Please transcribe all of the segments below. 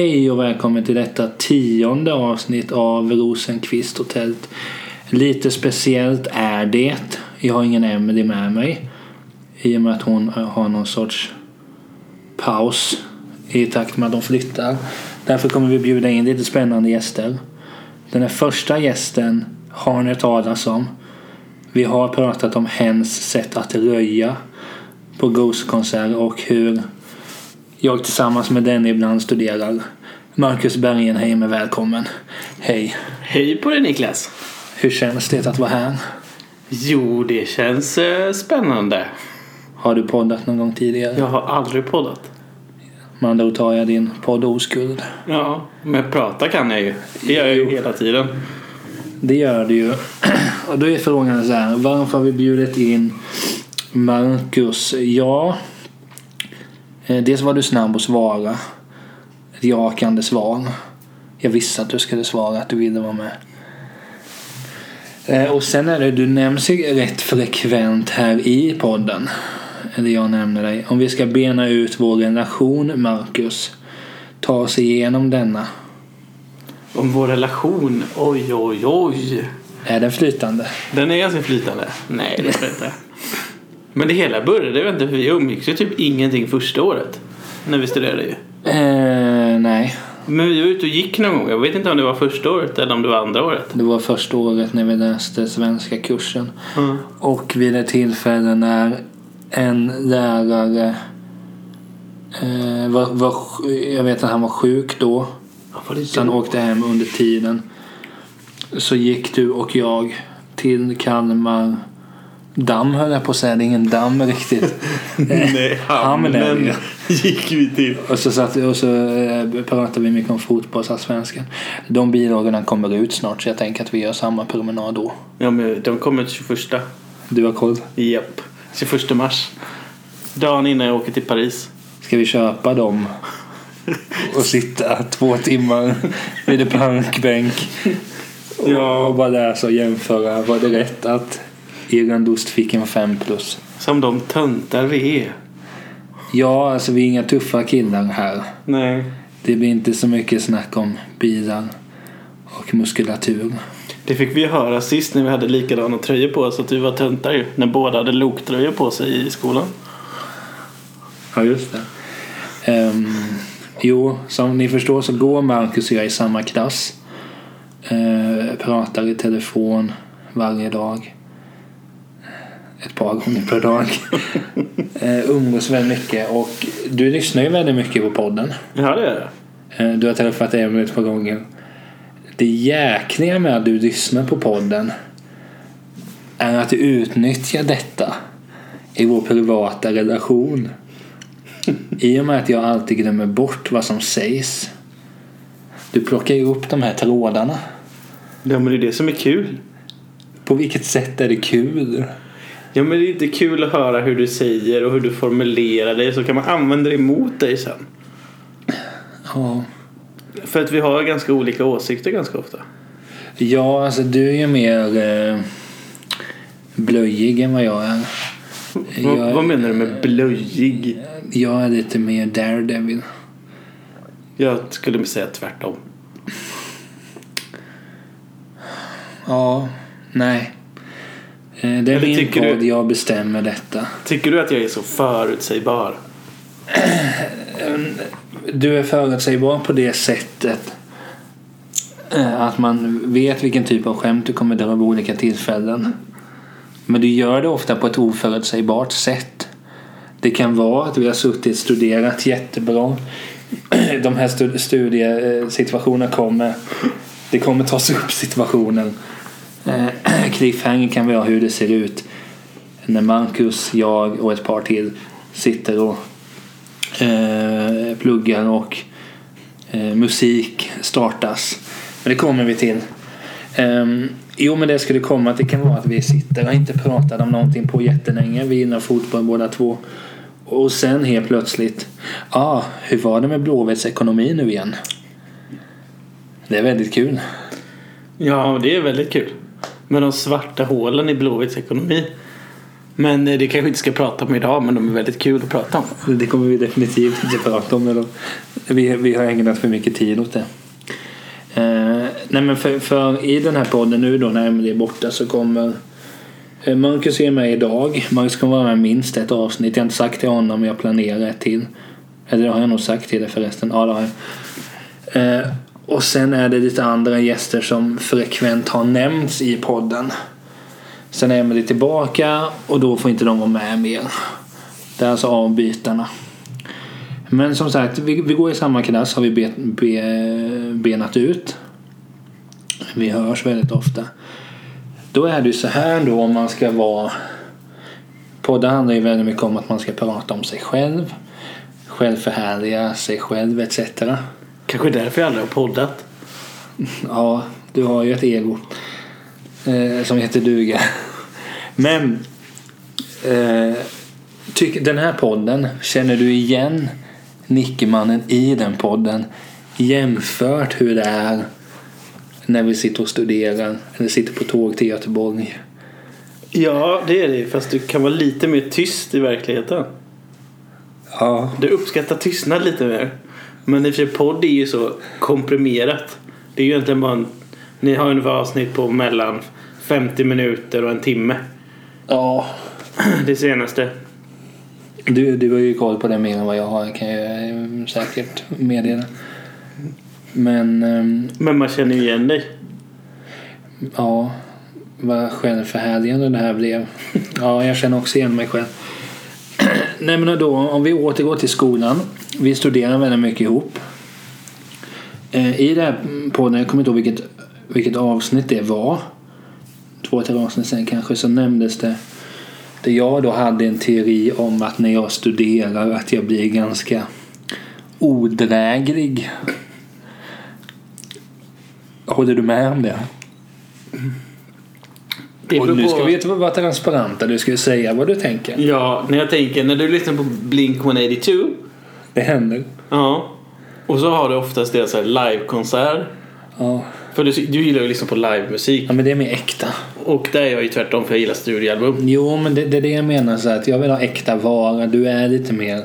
Hej och välkommen till detta tionde avsnitt av Rosenqvist och tält. Lite speciellt är det. Jag har ingen Emelie med mig. I och med att hon har någon sorts paus i takt med att de flyttar. Därför kommer vi bjuda in lite spännande gäster. Den här första gästen har ni hört talas om. Vi har pratat om hens sätt att röja på Ghost-konserter och hur jag tillsammans med den ibland studerar. Marcus Bergenheim är välkommen. Hej. Hej på dig Niklas. Hur känns det att vara här? Jo, det känns eh, spännande. Har du poddat någon gång tidigare? Jag har aldrig poddat. Andra ord tar jag din podd oskuld. Ja, men prata kan jag ju. Det gör jag ju hela tiden. Det gör du ju. Och då är frågan så här. Varför har vi bjudit in Marcus? Ja, dels var du snabb att svara. Jakande svar. Jag visste att du skulle svara att du ville vara med. Eh, Och sen är det, du nämns ju rätt frekvent här i podden. Eller jag nämner dig. Om vi ska bena ut vår relation, Marcus. Ta oss igenom denna. Om vår relation. Oj, oj, oj. Är den flytande? Den är ganska flytande. Nej, det jag inte. Men det hela började, jag vet inte, för vi umgicks ju typ ingenting första året. När vi studerade ju. Eh, nej. Men vi var ute och gick någon gång. Jag vet inte om det var första året eller om det var andra året. Det var första året när vi läste svenska kursen. Mm. Och vid ett tillfälle när en lärare eh, var, var, jag vet att han var sjuk då. Det Så han åkte hem under tiden. Så gick du och jag till Kalmar damm höll jag på att säga. Det är ingen damm riktigt. Nej, Hamnen hamnen gick vi till. Och så, satt, och så eh, pratade vi mycket om fotbollsallsvenskan. De bidragen kommer ut snart så jag tänker att vi gör samma promenad då. Ja, men de kommer 21. Du har koll? Japp. 21 mars. Dagen innan jag åker till Paris. Ska vi köpa dem och sitta två timmar vid en plankbänk Ja. och bara läsa och jämföra. Var det rätt att Irlandost fick en 5 plus? Som de töntar vi är. Ja, alltså vi är inga tuffa killar här. Nej. Det blir inte så mycket snack om bilar och muskulatur. Det fick vi höra sist när vi hade likadana tröjor på oss att vi var töntar ju. När båda hade loktröjor på sig i skolan. Ja, just det. Ehm, jo, som ni förstår så går Marcus och jag i samma klass. Uh, pratar i telefon varje dag. Ett par gånger per dag. uh, umgås väldigt mycket och du lyssnar ju väldigt mycket på podden. Ja, det är det. Eh, du har träffat Emil ett par gånger. Det jäkliga med att du lyssnar på podden är att du utnyttjar detta i vår privata relation. I och med att jag alltid glömmer bort vad som sägs. Du plockar ju upp de här trådarna. Ja, men det är det som är kul. På vilket sätt är det kul? Ja, men det är inte kul att höra hur du säger och hur du formulerar dig så kan man använda det emot dig sen. Ja, För att vi har ganska olika åsikter ganska ofta. ja alltså du är ju mer eh, blöjig än vad jag är. Vad, Jag- vad menar du med blöjig? Jag är lite mer daredevil. Jag skulle säga tvärtom. Ja, nej. Eh, Det är Eller min podd, du- jag bestämmer detta. Tycker du att jag är så förutsägbar? Du är förutsägbar på det sättet eh, att man vet vilken typ av skämt du kommer dra vid olika tillfällen. Men du gör det ofta på ett oförutsägbart sätt. Det kan vara att vi har suttit och studerat jättebra. De här stu- studiesituationerna kommer. Det kommer tas upp situationen. Cliffhanger kan vara hur det ser ut när Marcus, jag och ett par till sitter och eh, pluggar och eh, musik startas. Men det kommer vi till. Um, jo men det skulle komma att det kan vara att vi sitter och inte pratar om någonting på jättelänge. Vi gillar fotboll båda två. Och sen helt plötsligt. Ja, ah, hur var det med Blåvitts ekonomi nu igen? Det är väldigt kul. Ja, det är väldigt kul. Med de svarta hålen i Blåvitts ekonomi. Men eh, det kanske vi inte ska prata om idag, men de är väldigt kul att prata om. Det kommer vi definitivt inte prata om. Eller, vi, vi har ägnat för mycket tid åt det. Eh, nej men för, för i den här podden nu då när Emelie är borta så kommer eh, Marcus är med idag. Marcus kommer vara med minst ett avsnitt. Jag har inte sagt till honom, men jag planerar ett till. Eller det har jag nog sagt till dig förresten. Ja, det har jag. Eh, och sen är det lite andra gäster som frekvent har nämnts i podden. Sen är Emelie tillbaka och då får inte de vara med mer. Det är alltså avbytarna. Men som sagt, vi, vi går i samma klass har vi be, be, benat ut. Vi hörs väldigt ofta. Då är det ju så här då om man ska vara... Poddar handlar ju väldigt mycket om att man ska prata om sig själv. Självförhärliga sig själv etc. Kanske därför jag aldrig har poddat. Ja, du har ju ett ego. Eh, som heter duga. Men eh, tyck, den här podden, känner du igen Nickemannen i den podden jämfört hur det är när vi sitter och studerar eller sitter på tåg till Göteborg? Ja, det är det. Fast du kan vara lite mer tyst i verkligheten. Ja, Du uppskattar tystnad lite mer. Men i och för sig podd är ju så komprimerat. Det är ju egentligen bara en, Ni har ungefär avsnitt på mellan 50 minuter och en timme. ja. Det senaste. Du, du har ju koll på det mer än vad jag har kan jag säkert meddela. Men ehm, Men man känner ju igen dig. ja, vad självförhärligande det här blev. Ja, jag känner också igen mig själv. Nej men då, om vi återgår till skolan. Vi studerar väldigt mycket ihop. Eh, I det här podden, jag kommer inte ihåg vilket, vilket avsnitt det var. Två, tre avsnitt sen kanske, så nämndes det där jag då hade en teori om att när jag studerar att jag blir ganska odräglig. Håller du med om det? Det Och beror nu på- ska vi vara transparenta. Du ska ju säga vad du tänker. Ja, när jag tänker när du lyssnar på Blink 182. Det händer. Ja. Och så har du oftast deras livekonsert. Ja. För du, du gillar ju lyssna på livemusik. ja, men det är mer äkta. Och där är jag ju tvärtom för jag gillar studioalbum. Jo, men det, det är det jag menar. Så att jag vill ha äkta vara. Du är lite mer...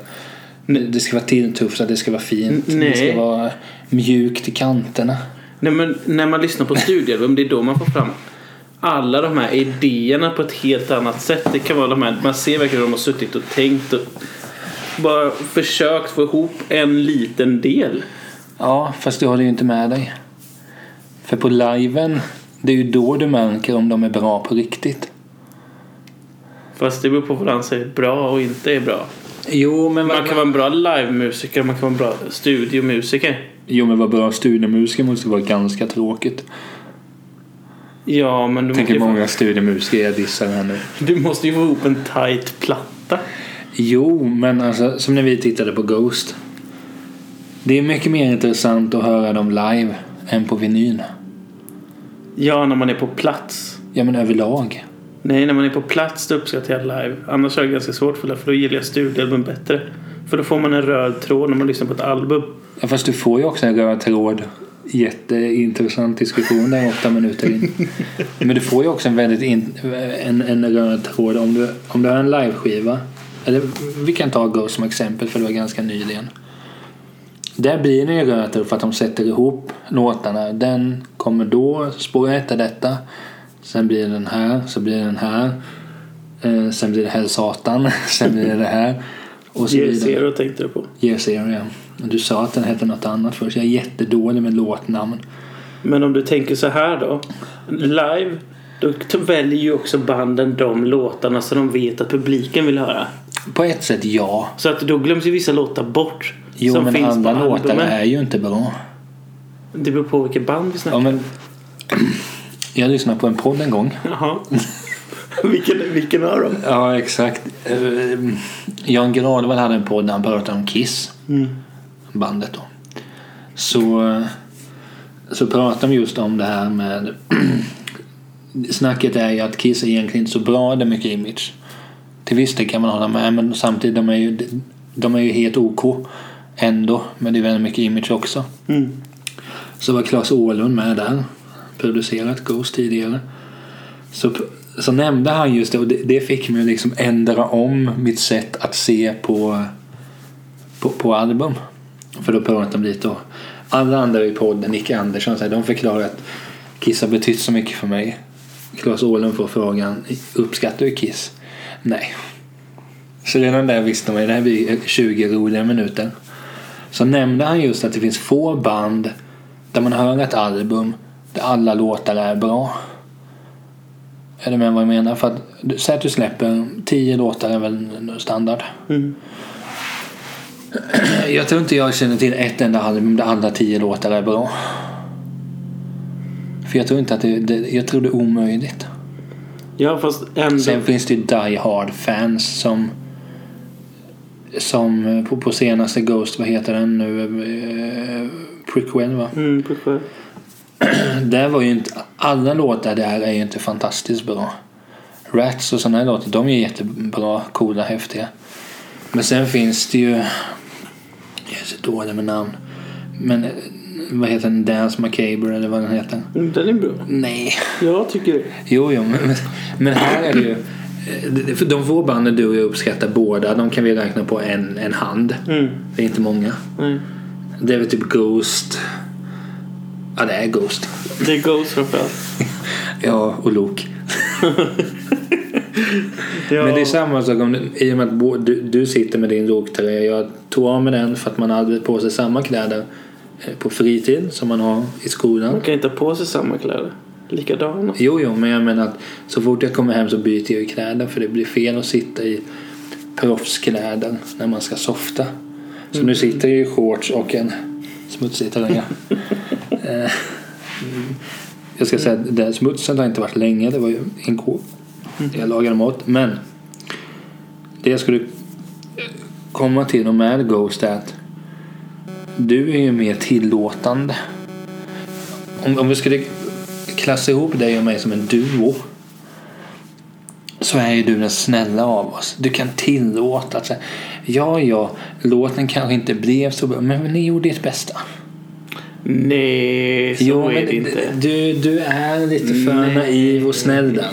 Det ska vara tilltufsat, det ska vara fint. Nej. Det ska vara mjukt i kanterna. Nej, men när man lyssnar på studioalbum det är då man får fram alla de här idéerna på ett helt annat sätt. Det kan vara de här, man ser verkligen hur de har suttit och tänkt och bara försökt få ihop en liten del. Ja, fast du håller ju inte med dig. För på liven, det är ju då du märker om de är bra på riktigt. Fast det beror på vad han säger bra och inte är bra. Jo, men Man kan vara en bra livemusiker man kan vara en bra studiomusiker. Jo, men vad bra studiemusiker måste vara ganska tråkigt. Ja, men du Tänker ju få, många studiemusiker jag dissar här nu. du måste ju få ihop en tight platta. Jo, men alltså som när vi tittade på Ghost. Det är mycket mer intressant att höra dem live än på vinyl. Ja, när man är på plats. Ja, men överlag. Nej, när man är på plats då uppskattar jag live. Annars är det ganska svårt för det, för då gillar jag studioalbum bättre. För då får man en röd tråd när man lyssnar på ett album. Ja, fast du får ju också en röd tråd. Jätteintressant diskussion där åtta minuter in. Men du får ju också en väldigt in, en, en röd tråd om du, om du har en liveskiva. Eller vi kan ta Ghost som exempel för det var ganska nyligen. Där blir det ju röd tråd för att de sätter ihop låtarna. Den kommer då, spår ett är detta. Sen blir det den här, så blir det den här. Eh, sen blir det Hell Satan, sen blir det det här. Och så Year. Zero tänkte du på. Year Zero, ja. Du sa att den hette något annat först. Jag är jättedålig med låtnamn. Men om du tänker så här då. Live, då väljer ju också banden de låtarna som de vet att publiken vill höra. På ett sätt ja. Så att då glöms ju vissa låtar bort. Jo som men finns på låtar är ju inte bra. Det beror på vilket band vi snackar Ja, men... Jag lyssnade på en podd en gång. Jaha. vilken, vilken av dem? Ja exakt. Eh, Jan Gradvall hade en podd där han pratade om Kiss. Mm. Bandet då. Så, så pratade de just om det här med Snacket är ju att Kiss är egentligen inte så bra, det är mycket image. Till viss del kan man hålla med men samtidigt de är ju, de är ju helt OK ändå. Men det är väldigt mycket image också. Mm. Så var Claes Åhlund med där. Producerat Ghost tidigare. Så, så nämnde han just det och det, det fick mig att liksom ändra om mitt sätt att se på, på, på album. För då pratade de lite och alla andra i podden, Nick Andersson, så här, de förklarade att Kiss har betytt så mycket för mig. Claes Åhlund får frågan, uppskattar du Kiss? Nej. Så redan där visste man ju, det här blir 20 roliga minuter. Så nämnde han just att det finns få band där man hör ett album där alla låtar är bra. Är du med vad jag menar? För att, säg att du släpper 10 låtar är väl standard. Mm. Jag tror inte jag känner till ett enda album där alla 10 låtar är bra. För jag tror inte att det, det jag tror det är omöjligt. Ja, fast ändå. Sen finns det ju Die Hard-fans som som på, på senaste Ghost, vad heter den nu? Eh, Prequel va? Mm, sjö. Där var ju inte, alla låtar där är ju inte fantastiskt bra. Rats och sådana här låtar, de är jättebra, coola, häftiga. Men sen finns det ju, jag är så dålig med namn. Men eh, vad heter den? Dance Macabre eller vad den heter? Mm, Den är bra. Nej. Jag tycker det. Jo, jo, men, men här är det ju eh, de få banden du och jag uppskattar båda, de kan vi räkna på en, en hand. Mm. Det är inte många. Nej. Det är väl typ Ghost. Ja, det är Ghost. Det är Ghost framförallt. Ja, och Lok. Ja. Men det är samma sak om i och med att du, du sitter med din Lok-tröja. Jag tog av mig den för att man hade på sig samma kläder eh, på fritid som man har i skolan. Man kan inte ha på sig samma kläder. Likadana. Jo, jo, men jag menar att så fort jag kommer hem så byter jag ju kläder för det blir fel att sitta i proffskläder när man ska softa. Så nu sitter jag i shorts och en smutsig tröja. Eh, mm. jag ska säga att den smutsen har inte varit länge. Det var ju igår jag lagade mat. Men det jag skulle komma till och med Ghost är att du är ju mer tillåtande. Om, om vi skulle klassa ihop dig och mig som en duo så är ju du den snälla av oss. Du kan tillåta säga ja, ja, låten kanske inte blev så bra, men ni gjorde ert bästa. Nej, så Jo, är det inte. Du, du är lite för Nej. naiv och snäll där.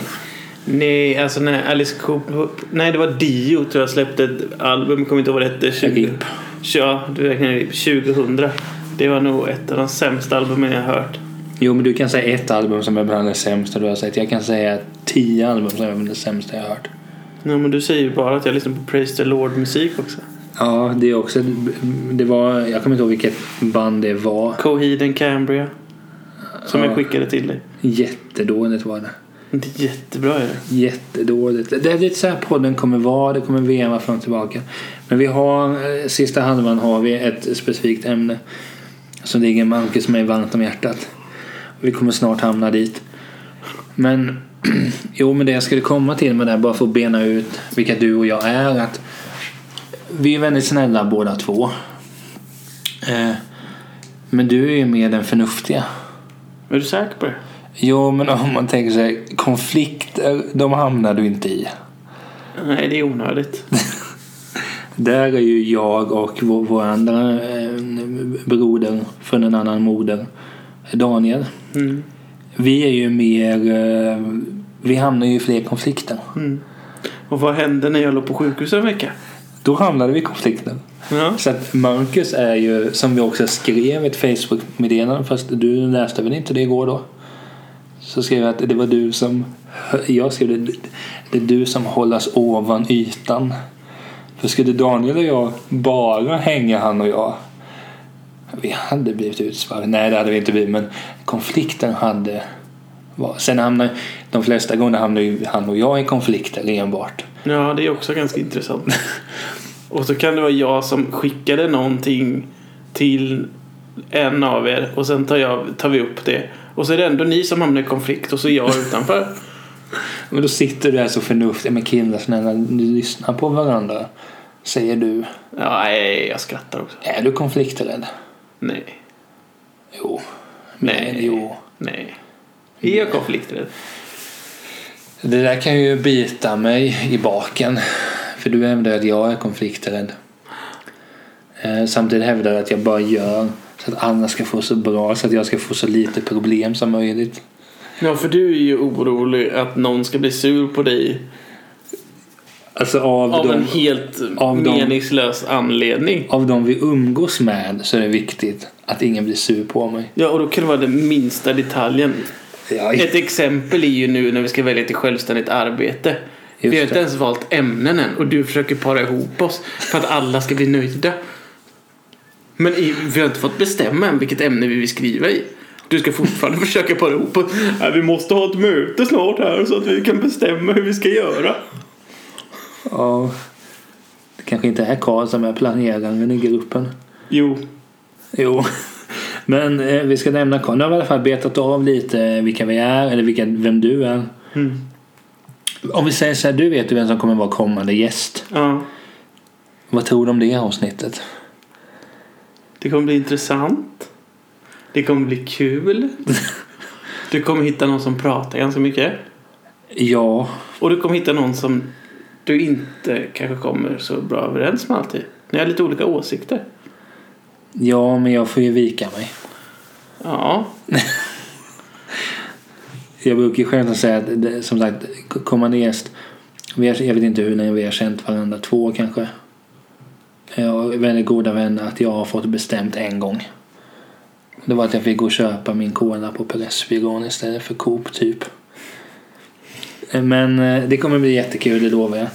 Nej, alltså när Alice Cooper... Nej, det var Dio tror jag släppte ett album. Jag kommer inte ihåg vad det hette. 20... RIP. Ja, du räknar RIP. 2000. Det var nog ett av de sämsta albumen jag har hört. Jo, men du kan säga ett album som är bland det sämsta du har sett. Jag kan säga tio album som är bland det sämsta jag har hört. Ja, men du säger ju bara att jag lyssnar på Praise the Lord-musik också. Ja, det är också... Det var... Jag kommer inte ihåg vilket band det var. Coheed and Cambria. Som Ja. jag skickade till dig. Jättedåligt var det. Det är jättebra är det. Jättedåligt. Det är lite så här podden kommer vara. Det kommer veva fram och tillbaka. Men vi har, eh, sista halvan har vi ett specifikt ämne. Som ligger Marcus mig varmt om hjärtat. Vi kommer snart hamna dit. Men jo, men det jag skulle komma till med det här, bara för att bena ut vilka du och jag är. att Vi är väldigt snälla båda två. Eh, men du är ju mer den förnuftiga. Är du säker på det? Jo, men om man tänker sig konflikter, de hamnar du inte i. Nej, det är onödigt. Där är ju jag och vår, vår andra eh, broder från en annan moder, Daniel. Mm. Vi är ju mer, eh, vi hamnar ju i fler konflikter. Mm. Och vad hände när jag låg på sjukhus en vecka? Då hamnade vi i konflikter. Ja. Så att Marcus är ju, som vi också skrev ett Facebook-meddelande, fast du läste väl inte det igår då? Så skrev jag att det var du som, jag skrev det, det är du som hållas ovan ytan. För skulle Daniel och jag bara hänga han och jag, vi hade blivit utsvarade. Nej, det hade vi inte blivit, men konflikten hade var. Sen hamnar de flesta gånger hamnar ju han och jag i konflikter enbart. ja, det är också ganska intressant. Och så kan det vara jag som skickade någonting till en av er och sen tar, jag, tar vi upp det. Och så är det ändå ni som hamnar i konflikt och så är jag utanför. Men då sitter du där så förnuftig. Men killar snälla, ni lyssnar på varandra. Säger du. Ja, nej, jag skrattar också. Är du konflikträdd? Nej. Jo. Nej. Men, jo. Nej. Är jag konflikträdd? Det där kan ju bita mig i baken. För du hävdar att jag är konflikträdd. Eh, Samtidigt hävdar du att jag bara gör så att alla ska få så bra. Så att jag ska få så lite problem som möjligt. Ja, för du är ju orolig att någon ska bli sur på dig Alltså av, av de, en helt av de- meningslös anledning. av de vi umgås med så är det viktigt att ingen blir sur på mig. Ja, och då kan det vara den minsta detaljen. Ja, Ett exempel är ju nu när vi ska välja till självständigt arbete. vi har inte det. ens valt ämnen än och du försöker para ihop oss för att alla ska bli nöjda. Men i, vi har inte fått bestämma än vilket ämne vi vill skriva i. Du ska fortfarande försöka para ihop. Nej, vi måste ha ett möte snart här så att vi kan bestämma hur vi ska göra. ja. Det kanske inte är Karl som är planeraren i gruppen. Jo, Jo. Men eh, vi ska nämna Karl. Nu har vi i alla fall betat av lite vilka vi är eller vilka, vem du är. Mm. Om vi säger så här, du vet ju vem som kommer vara kommande gäst. ja. Vad tror du om det avsnittet? Det kommer bli intressant. Det kommer bli kul. Du kommer hitta någon som pratar ganska mycket. Ja, Och du kommer hitta någon som du inte kanske kommer så bra överens med alltid. Ni har lite olika åsikter. ja men jag får ju vika mig. Ja, Jag brukar själv säga att som sagt. Vi har, jag vet inte hur länge vi har känt varandra. Två år kanske. Jag är väldigt goda vänner att jag har fått bestämt en gång. Det var att jag fick gå och köpa min cola på Pressbyrån istället för Coop typ. Men eh, det kommer bli jättekul, det lovar jag.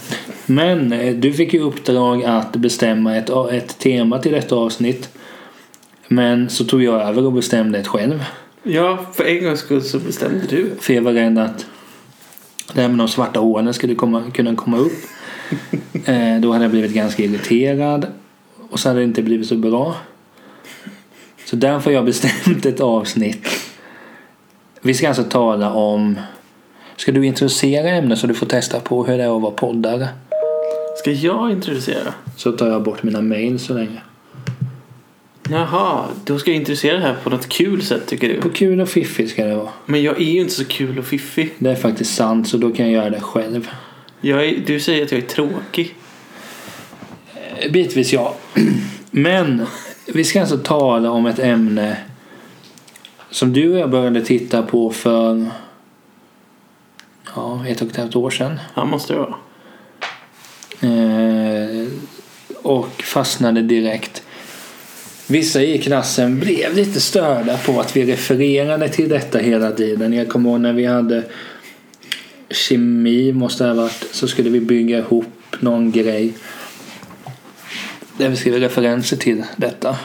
Men eh, du fick ju uppdrag att bestämma ett, ett tema till detta avsnitt. Men så tog jag över och bestämde ett själv. ja för en gångs skull så bestämde du. För jag var rädd att det här med de svarta hålen skulle komma, kunna komma upp. Eh, då hade jag blivit ganska irriterad. Och så hade det inte blivit så bra. Så därför har jag bestämt ett avsnitt. Vi ska alltså tala om... Ska du introducera ämnet så du får testa på hur det är att vara poddare? Ska jag introducera? Så tar jag bort mina mail så länge. Jaha, då ska jag introducera det här på något kul sätt tycker du. På kul och fiffigt ska det vara. Men jag är ju inte så kul och fiffig. Det är faktiskt sant så då kan jag göra det själv. Jag är, du säger att jag är tråkig. Eh, Bitvis ja. Men vi ska alltså tala om ett ämne som du och jag började titta på för ja, ett och ett halvt år sedan. Ja, måste det vara. Eh, och fastnade direkt. Vissa i klassen blev lite störda på att vi refererade till detta hela tiden. Jag kommer ihåg när vi hade kemi måste det ha varit så skulle vi bygga ihop någon grej. Där vi skrev referenser till detta.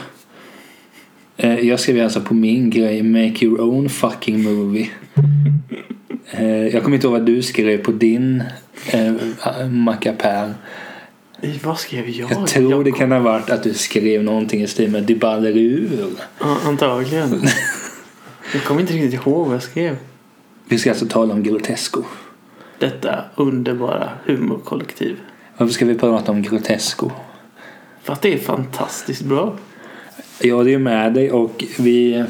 Eh, Jag skrev alltså på min grej Make your own fucking movie. Eh, Jag kommer inte ihåg vad du skrev på din eh, mackapär. Vad skrev jag? Jag tror jag det kan ha varit att du skrev någonting i stil med Det ballar ur. Ja, antagligen. jag kommer inte riktigt ihåg vad jag skrev. Vi ska alltså tala om Grotesco. Detta underbara humorkollektiv. Varför ska vi prata om Grotesco? För att det är fantastiskt bra. Jag är ju med dig och vi...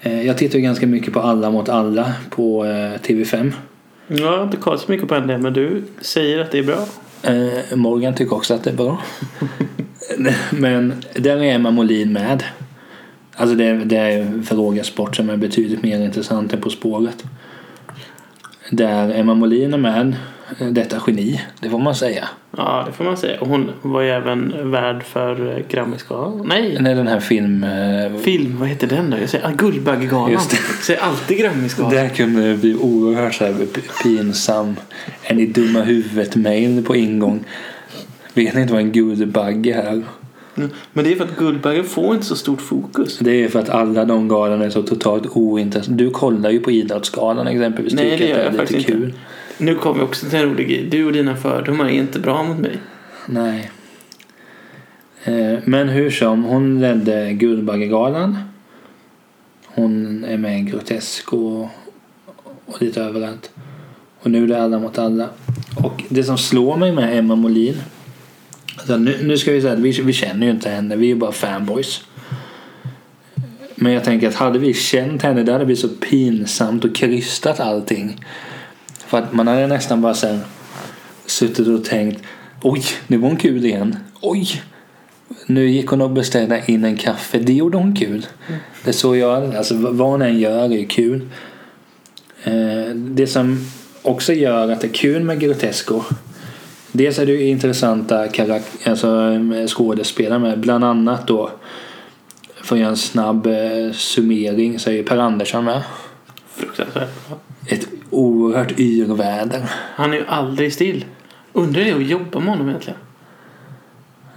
eh, Jag tittar ju ganska mycket på Alla mot alla på eh, TV5. Jag har inte kollat så mycket på det men du säger att det är bra. Eh, Morgan tycker också att det är bra. Men där är Emma Molin med. Alltså det, det är frågesport som är betydligt mer intressant än På spåret. Där Emma Molin är med. eh, Detta geni, det får man säga. Ja, det får man säga. Och hon var ju även värd för eh, Grammisgalan. Nej! När den här film... eh, Film, vad heter den då? Jag säger ah, Guldbaggegalan. Just det. Jag säger alltid Grammisgalan. Där kunde det bli oerhört så här pinsam. Är ni dumma huvudet mail på ingång. Vet ni inte vad en guldbagge är? Men det är för att Guldbaggen får inte så stort fokus. Det är för att alla de galorna är så totalt ointressanta. Du kollar ju på Idrottsgalan exempelvis. Nej, det gör jag är lite faktiskt kul. inte. Nu kommer vi också till en rolig grej. Du och dina fördomar är inte bra mot mig. Nej. Eh, Men hur som, hon ledde Guldbaggegalan. Hon är med i Grotesco och, och lite överallt. Och nu är det alla mot alla. Och det som slår mig med Emma Molin. Alltså nu, nu ska vi säga att vi, vi känner ju inte henne, vi är ju bara fanboys. Men jag tänker att hade vi känt henne, det hade blivit så pinsamt och krystat allting. För att man hade nästan bara sen suttit och tänkt Oj, nu var hon kul igen. Oj, nu gick hon och beställde in en kaffe. Det gjorde hon kul. Det är så jag, alltså vad hon än gör är kul. Eh, det som också gör att det är kul med Grotesco. Dels är det ju intressanta karak- alltså, skådespelare med. Bland annat då. För att göra en snabb eh, summering så är ju Per Andersson med. Fruktansvärt bra. Ett oerhört yrväder. Han är ju aldrig still. Undrar det att jobba med honom egentligen.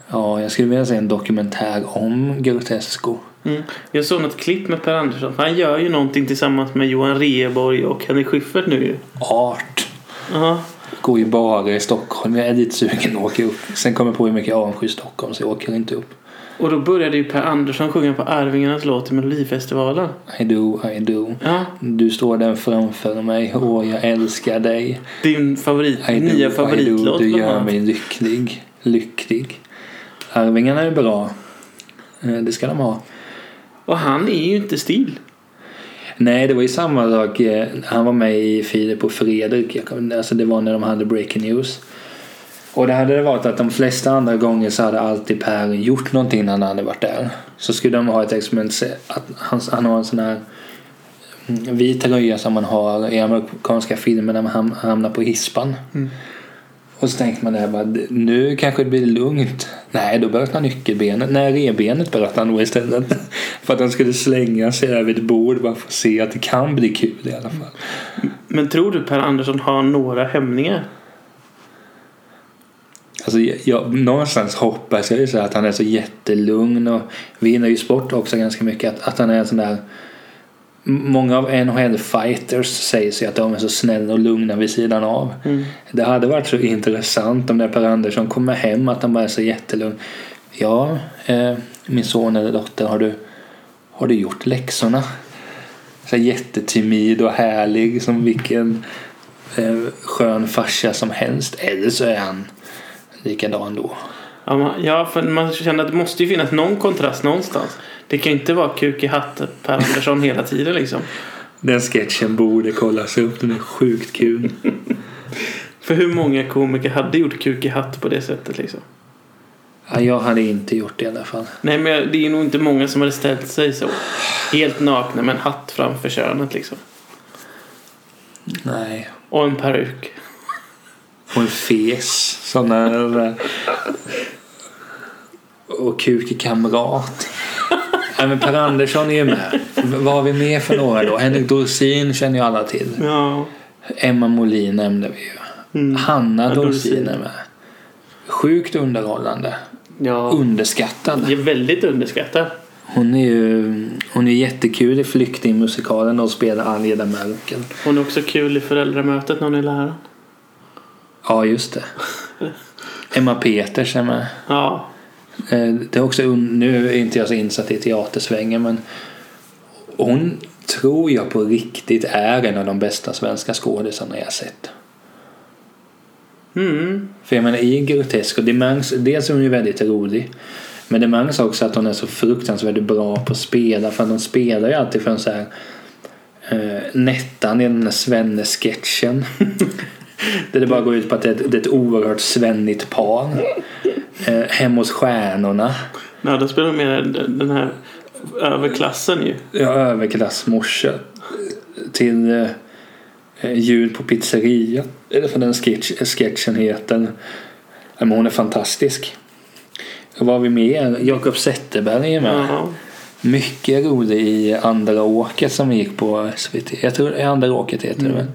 Ja, jag skulle vilja se en dokumentär om Grotesco. Mm. Jag såg något klipp med Per Andersson. Han gör ju någonting tillsammans med Johan Rheborg och Henrik Schyffert nu ju. Art. Ja. Går ju bara i Stockholm. Jag är lite sugen att åka upp. Sen kommer jag på hur mycket jag avskyr Stockholm så jag åker inte upp. Och då började ju Per Andersson sjunga på Arvingarnas låt i Melodifestivalen. I do, I do. Ja. Du står där framför mig. Åh, jag älskar dig. Din favorit, I nya do, I do. favoritlåt Du gör mig lycklig. Lycklig. Arvingarna är bra. Eh, Det ska de ha. Och han är ju inte still. Nej, det var ju samma sak. eh, Han var med i Filip och Fredrik. Alltså det var när de hade Breaking News. Och det hade det varit att de flesta andra gånger så hade alltid Per gjort någonting när han hade varit där. Så skulle de ha ett experiment. Att han, han har en sån här mm, vit tröja som man har i amerikanska filmer när man ham- hamnar på hispan. Mm. Och så tänkte man det här bara, nu kanske det blir lugnt. Nej, då bröt han nyckelbenet. Nej, revbenet bröt han då istället. för att han skulle slänga sig över ett bord bara för att se att det kan bli kul i alla fall. Men tror du Per Andersson har några hämningar? Alltså, jag, någonstans hoppas jag ju så att han är så jättelugn och vi hinner ju sport också ganska mycket. Att, att han är en sån där Många av NHL-fighters säger sig att de är så snälla och lugna vid sidan av. Mm. Det hade varit så intressant om när Per Andersson kommer hem att han bara är så jättelugn. Ja, eh, min son eller dotter, har du, har du gjort läxorna? Så här jättetimid och härlig som vilken eh, skön farsa som helst. Eller så är han likadan då. Ja, man, ja, för man känner att det måste ju finnas någon kontrast någonstans. Det kan ju inte vara kuk i hatten Per Andersson hela tiden liksom. Den sketchen borde kollas upp. Den är sjukt kul. För hur många komiker hade gjort kuk i hatt på det sättet liksom? Ja, jag hade inte gjort det i alla fall. Nej men det är nog inte många som hade ställt sig så. Helt nakna med en hatt framför könet liksom. Nej. Och en peruk. Och en fes. Sådana där. Och kuk i kamrat. Nej, men Per Andersson är ju med. Vad har vi mer för några då? Henrik Dorsin känner ju alla till. Ja. Emma Molin nämnde vi ju. Mm. Hanna Dorsin. är med. Sjukt underhållande. Ja. Underskattad. Det är väldigt underskattad. Hon är ju hon är jättekul i Flyktingmusikalen och spelar Angela Merkel. Hon är också kul i föräldramötet när hon är lärare. Ja, just det. Emma Peters är med. Ja. Eh, Det är också, nu är inte jag så insatt i teatersvängen men hon tror jag på riktigt är en av de bästa svenska skådisarna jag har sett. Mm. För jag menar i Grotesco, det märks, dels är hon ju väldigt rolig men det märks också att hon är så fruktansvärt bra på att spela för att hon spelar ju alltid för en så här eh, Nettan i den där Svenne-sketchen. Där det bara går ut på att det är ett, det är ett oerhört svennigt par. Eh, hem hos stjärnorna. Ja, då spelar hon mer den här överklassen ju. Ja, överklassmorsa till eh, eh, på pizzeria. Eller för den sketch, sketchen heter. Men hon är fantastisk. Vad har vi mer? Jakob Zetterberg är med. Ja. Mycket rolig i Andra åket som gick på SVT. Jag tror Andra åket heter det väl.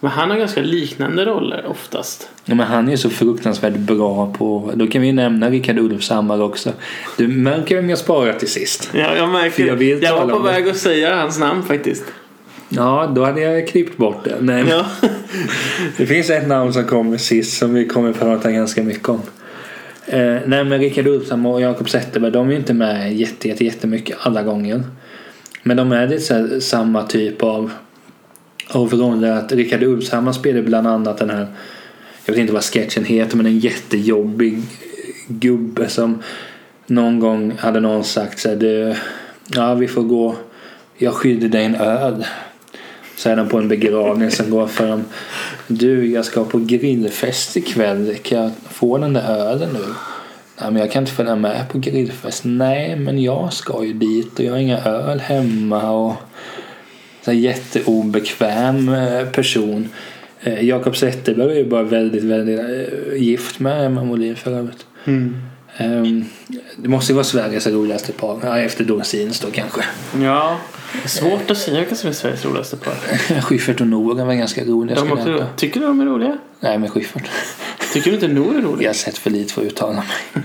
Men han har ganska liknande roller oftast. Ja, men han är så fruktansvärt bra på... Då kan vi nämna Rickard Olofshammar också. Du märker vem jag sparar till sist. Ja, jag märker jag det. Jag var på väg att säga hans namn faktiskt. Ja, då hade jag klippt bort det. Nej, Ja. Det finns ett namn som kommer sist som vi kommer att prata ganska mycket om. Eh, nej men Rickard Olsson och Jakob Zetterberg de är ju inte med jätte, jätte, jättemycket alla gånger. Men de är lite här, samma typ av, av roller. Att Rickard Ulfshammar spelar bland annat den här jag vet inte vad sketchen heter men en jättejobbig gubbe som någon gång hade någon sagt så här, du, ja vi får gå jag skyddar dig en öl så är de på en begravning som går för dem du jag ska på grillfest ikväll kan jag få den där ölen nu Nej men jag kan inte följa med på grillfest Nej men jag ska ju dit och jag har inga öl hemma och en jätteobekväm eh, person. Eh, Jakob Zetterberg är ju bara väldigt, väldigt eh, gift med Emma Molin för övrigt. Mm. Ehm, Det måste ju vara Sveriges roligaste par. Ja, efter Dorsins då kanske. Ja, svårt att säga vilka som är Sveriges roligaste par. Schyffert och Nour var ganska roliga. De också, tycker du de är roliga? Nej, men Schyffert. Tycker du inte Nour är rolig? Jag har sett för lite för att uttala mig.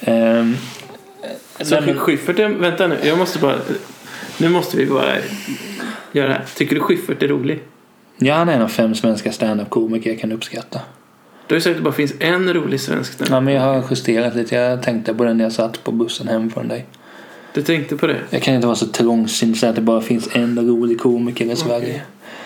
Ehm, Så men- Schyffert är, vänta nu, jag måste bara, nu måste vi bara göra det här. Tycker du Schyffert är rolig? Ja, han är en av fem svenska standup-komiker jag kan uppskatta. Du har ju sagt att det bara finns en rolig svensk nu. Ja, men jag har justerat lite. Jag tänkte på den när jag satt på bussen hem från dig. Du tänkte på det? Jag kan inte vara så trångsynt så att det bara finns en rolig komiker i Sverige. Okej.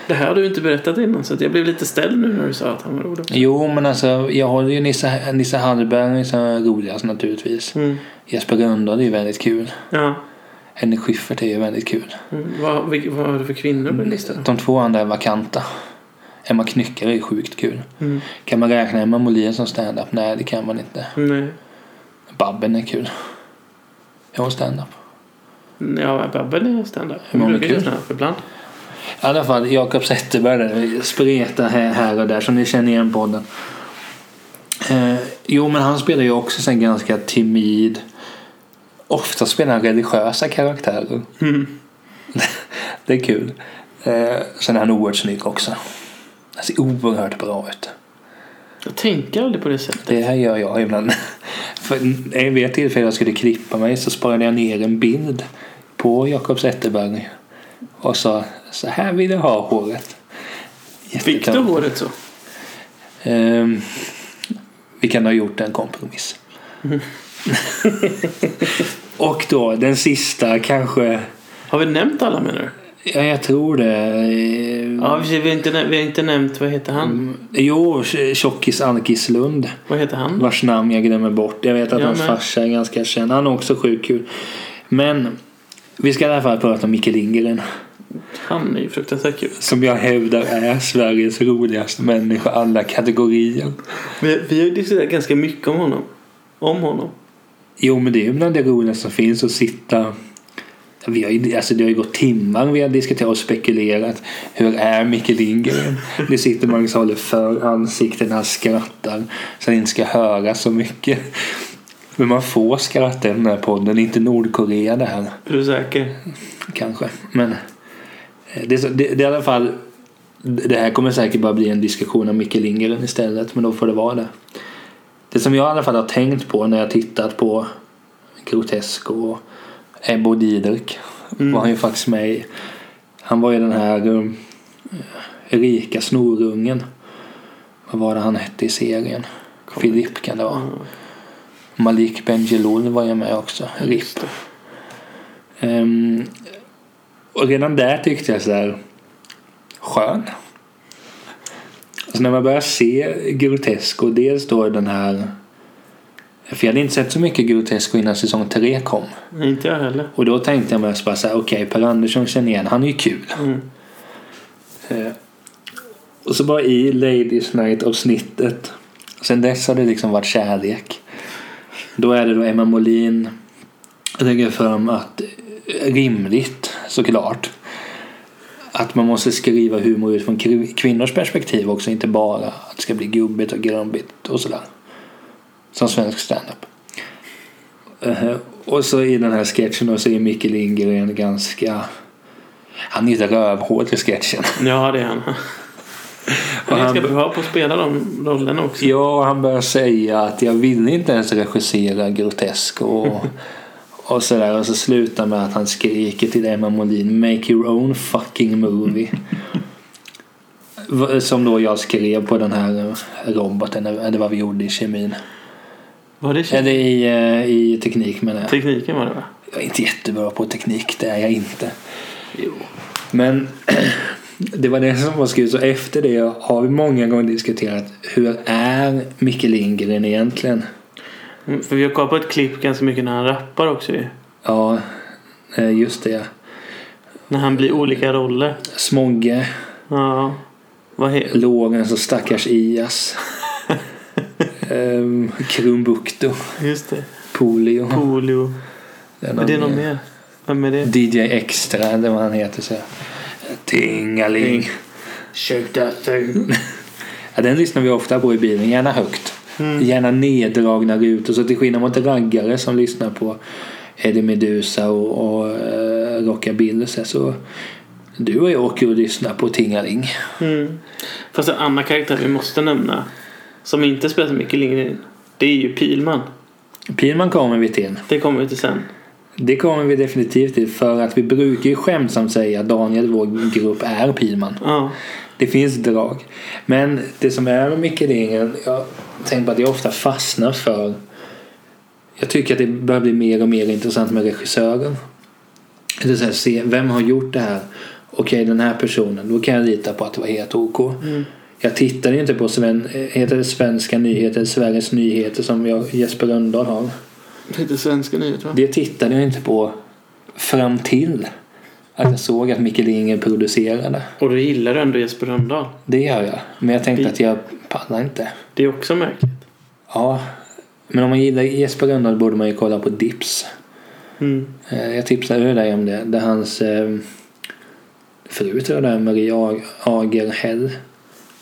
Det här har du inte berättat innan så att jag blev lite ställd nu när du sa att han var rolig. Jo, men alltså jag håller ju Nisse, Nisse Hallberg som är roligast naturligtvis. Mm. Jesper Rönndahl är ju väldigt kul. Ja. Henrik Schyffert är ju väldigt kul. Mm. Vad, vad har du för kvinnor på din lista? De två andra är vakanta. Emma Knyckare är sjukt kul. Mm. Kan man räkna Emma Molin som stand-up? Nej, det kan man inte. Nej. Babben är kul. Är hon stand-up? Ja, Babben är standup. Hur brukar kul? stand-up ibland. I alla fall Jakob Zetterberg spretar här, här och där som ni känner igen podden. Eh, jo men han spelar ju också en ganska timid. Ofta spelar han religiösa karaktärer. Mm. Det är kul. Eh, sen är han oerhört snygg också. Han ser oerhört bra ut. Jag tänker aldrig på det sättet. Det här gör jag ibland. För vid ett tillfälle jag skulle klippa mig så sparade jag ner en bild på Jakob Zetterberg. Och sa så här vill jag ha håret. Fick du håret så? Ehm, vi kan ha gjort en kompromiss. och då den sista kanske. Har vi nämnt alla menar du? Ja, jag tror det. Ja, vi har inte, vi har inte nämnt, vad heter han? mm, Jo, Tjockis Alkislund. Vad heter han? Vars namn jag glömmer bort. Jag vet att Jag hans med. farsa är ganska känd. Han är också sjukt kul. Men vi ska i alla fall prata om Micke Lindgren. Han är ju fruktansvärt kul. Som jag hävdar är Sveriges roligaste människa alla kategorier. Vi, vi har ju diskuterat ganska mycket om honom. Om honom. Jo men det är ju bland det roligaste som finns att sitta vi har ju, alltså det har ju gått timmar vi har diskuterat och spekulerat. Hur är Micke Lindgren? Det sitter man och håller för ansiktet när han skrattar. Så han inte ska höra så mycket. Men man får skratta i den här podden. Inte Nordkorea det här. Är du säker? Kanske. Men eh, det, är det, det är i alla fall. Det här kommer säkert bara bli en diskussion om Micke Lindgren istället. Men då får det vara det. Det som jag i alla fall har tänkt på när jag tittat på Grotesco och Ebbe och Didrik. Mm. Var han ju faktiskt med i. Han var ju den här um, rika snorungen. Vad var det han hette i serien? Kommer Filip kan det vara. Mm. Malik Bendjelloul var ju med också. RIP. Ehm, och redan där tyckte jag så här skön. Alltså när man börjar se Grotesco, dels då den här för jag hade inte sett så mycket Grotesco innan säsong tre kom. Nej, inte jag heller. Och då tänkte jag mest bara så här, okej Per Andersson känner igen, han är ju kul. Mm. Eh, och så bara i Ladies Night avsnittet. Sen dess har det liksom varit kärlek. Då är det då Emma Molin lägger fram att eh, rimligt såklart att man måste skriva humor utifrån kv- kvinnors perspektiv också. Inte bara att det ska bli gubbigt och grumbigt och sådär. Som svensk standup. Eh, och så i den här sketchen då så är Micke Lindgren ganska han är rövhål i sketchen. Ja, det är han. Han är ganska bra på att spela de rollerna också. Ja, han börjar säga att jag vill inte ens regissera grotesk och, och sådär. Och så slutar med att han skriker till Emma Molin Make your own fucking movie. Som då jag skrev på den här roboten, eller vad vi gjorde i kemin. Var det Eller i, eh, i teknik menar jag. Tekniken var det va? Jag är inte jättebra på teknik, det är jag inte. Jo. Men det var det som var skrivet. Så efter det har vi många gånger diskuterat hur är Micke Lindgren egentligen? Mm, För vi har kollat på ett klipp ganska mycket när han rappar också ju. Ja, eh, just det. När han blir olika roller. Smogge, Ja. Vad he- Lorentz och stackars Ias. Um, Krumbukto, Just det. Polio. Polio. Den det är har någon mer. Vem är det? DJ Extra eller vad han heter. Så. Tingaling. Shake that thing. Ja, den lyssnar vi ofta på i bilen, gärna högt. Mm. Gärna neddragna rutor. Så till skillnad mot raggare som lyssnar på Eddie Meduza och, och uh, Rockabilly så- så du och jag åker och lyssnar på Tingaling. Mm. Fast en annan karaktär vi måste nämna som inte spelar så mycket Lindgren det är ju Pilman. Pilman kommer vi till. Det kommer vi till sen. Det kommer vi definitivt till för att vi brukar ju skämtsamt säga att Daniel, vår grupp, är Pilman. Ja. Det finns drag. Men det som är med Micke Lindgren, jag tänker på att jag ofta fastnar för jag tycker att det börjar bli mer och mer intressant med regissören. Det här, se, vem har gjort det här? Okej, den här personen. Då kan jag lita på att det var helt OK. Mm. Jag tittar ju inte på Sven, heter det Svenska nyheter, Sveriges nyheter som jag, Jesper Rönndahl har. Det heter Svenska nyheter va? Det tittade jag inte på fram till att jag såg att Micke Lindgren producerade. Och du gillar ändå Jesper Rönndahl. Det gör jag. Men jag tänkte Vi- att jag pallar inte. Det är också märkligt. Ja. Men om man gillar Jesper Rönndahl borde man ju kolla på Dips. Mm. Eh, Jag tipsade dig om det. Där hans eh, fru tror jag det är, Marie Ag- Agerhäll